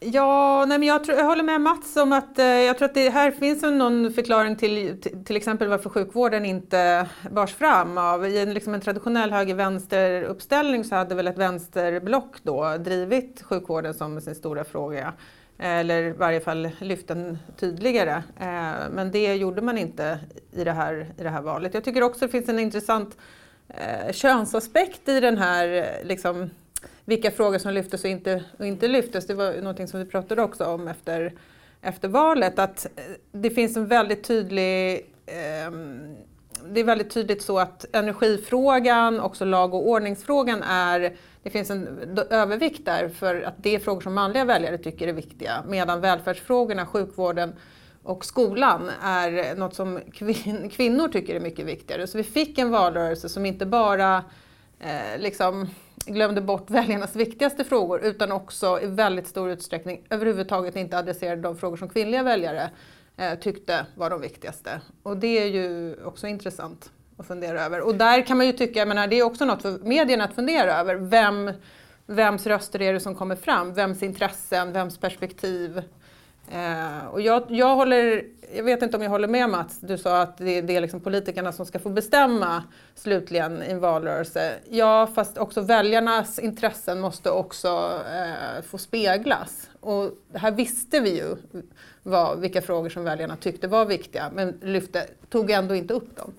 Ja, nej men jag, tror, jag håller med Mats om att eh, jag tror att det här finns någon förklaring till till exempel varför sjukvården inte bars fram. Av, I en, liksom en traditionell höger-vänster-uppställning så hade väl ett vänsterblock då drivit sjukvården som sin stora fråga. Eh, eller i varje fall lyft den tydligare. Eh, men det gjorde man inte i det här, i det här valet. Jag tycker också det finns en intressant eh, könsaspekt i den här liksom, vilka frågor som lyftes och inte, och inte lyftes. Det var någonting som vi pratade också om efter, efter valet. Att eh, det finns en väldigt tydlig eh, det är väldigt tydligt så att energifrågan, också lag och ordningsfrågan är, det finns en övervikt där för att det är frågor som manliga väljare tycker är viktiga. Medan välfärdsfrågorna, sjukvården och skolan är något som kvin kvinnor tycker är mycket viktigare. Så vi fick en valrörelse som inte bara eh, liksom glömde bort väljarnas viktigaste frågor utan också i väldigt stor utsträckning överhuvudtaget inte adresserade de frågor som kvinnliga väljare eh, tyckte var de viktigaste. Och det är ju också intressant att fundera över. Och där kan man ju tycka, jag menar, det är också något för medierna att fundera över. Vem, vems röster är det som kommer fram? Vems intressen, vems perspektiv? Eh, och jag, jag, håller, jag vet inte om jag håller med Mats, du sa att det, det är liksom politikerna som ska få bestämma slutligen i en valrörelse. Ja, fast också väljarnas intressen måste också eh, få speglas. Och här visste vi ju vad, vilka frågor som väljarna tyckte var viktiga, men lyfte, tog ändå inte upp dem.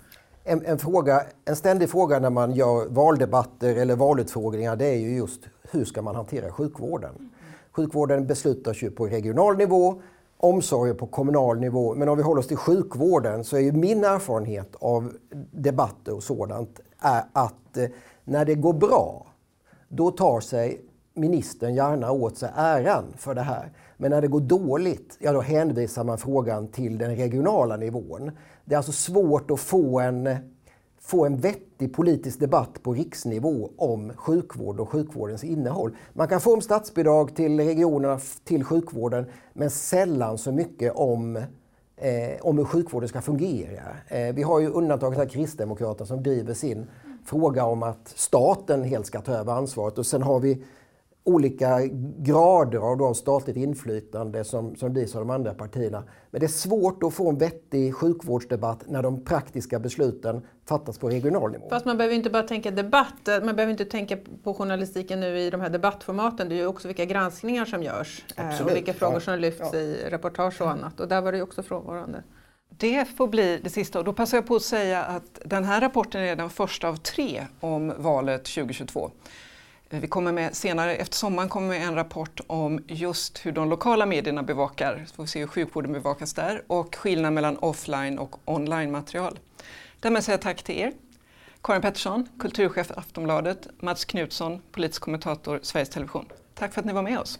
En, en, fråga, en ständig fråga när man gör valdebatter eller valutfrågningar det är ju just hur ska man hantera sjukvården? Sjukvården beslutas ju på regional nivå, omsorgen på kommunal nivå. Men om vi håller oss till sjukvården så är ju min erfarenhet av debatter och sådant är att eh, när det går bra, då tar sig ministern gärna åt sig äran för det här. Men när det går dåligt, ja då hänvisar man frågan till den regionala nivån. Det är alltså svårt att få en få en vettig politisk debatt på riksnivå om sjukvård och sjukvårdens innehåll. Man kan få om statsbidrag till regionerna till sjukvården men sällan så mycket om eh, om hur sjukvården ska fungera. Eh, vi har ju undantaget här Kristdemokraterna som driver sin fråga om att staten helt ska ta över ansvaret och sen har vi olika grader av då statligt inflytande som, som drivs av de andra partierna. Men det är svårt att få en vettig sjukvårdsdebatt när de praktiska besluten fattas på regional nivå. Fast man behöver inte bara tänka debatt, man behöver inte tänka på journalistiken nu i de här debattformaten. Det är ju också vilka granskningar som görs Absolut. Eh, och vilka frågor som lyfts ja. i reportage och annat. Och där var det ju också frånvarande. Det får bli det sista och då passar jag på att säga att den här rapporten är den första av tre om valet 2022. Vi kommer med senare efter sommaren kommer med en rapport om just hur de lokala medierna bevakar, så får vi se hur sjukvården bevakas där och skillnaden mellan offline och online material. Därmed säger jag tack till er. Karin Pettersson, kulturchef Aftonbladet, Mats Knutsson, politisk kommentator Sveriges Television. Tack för att ni var med oss.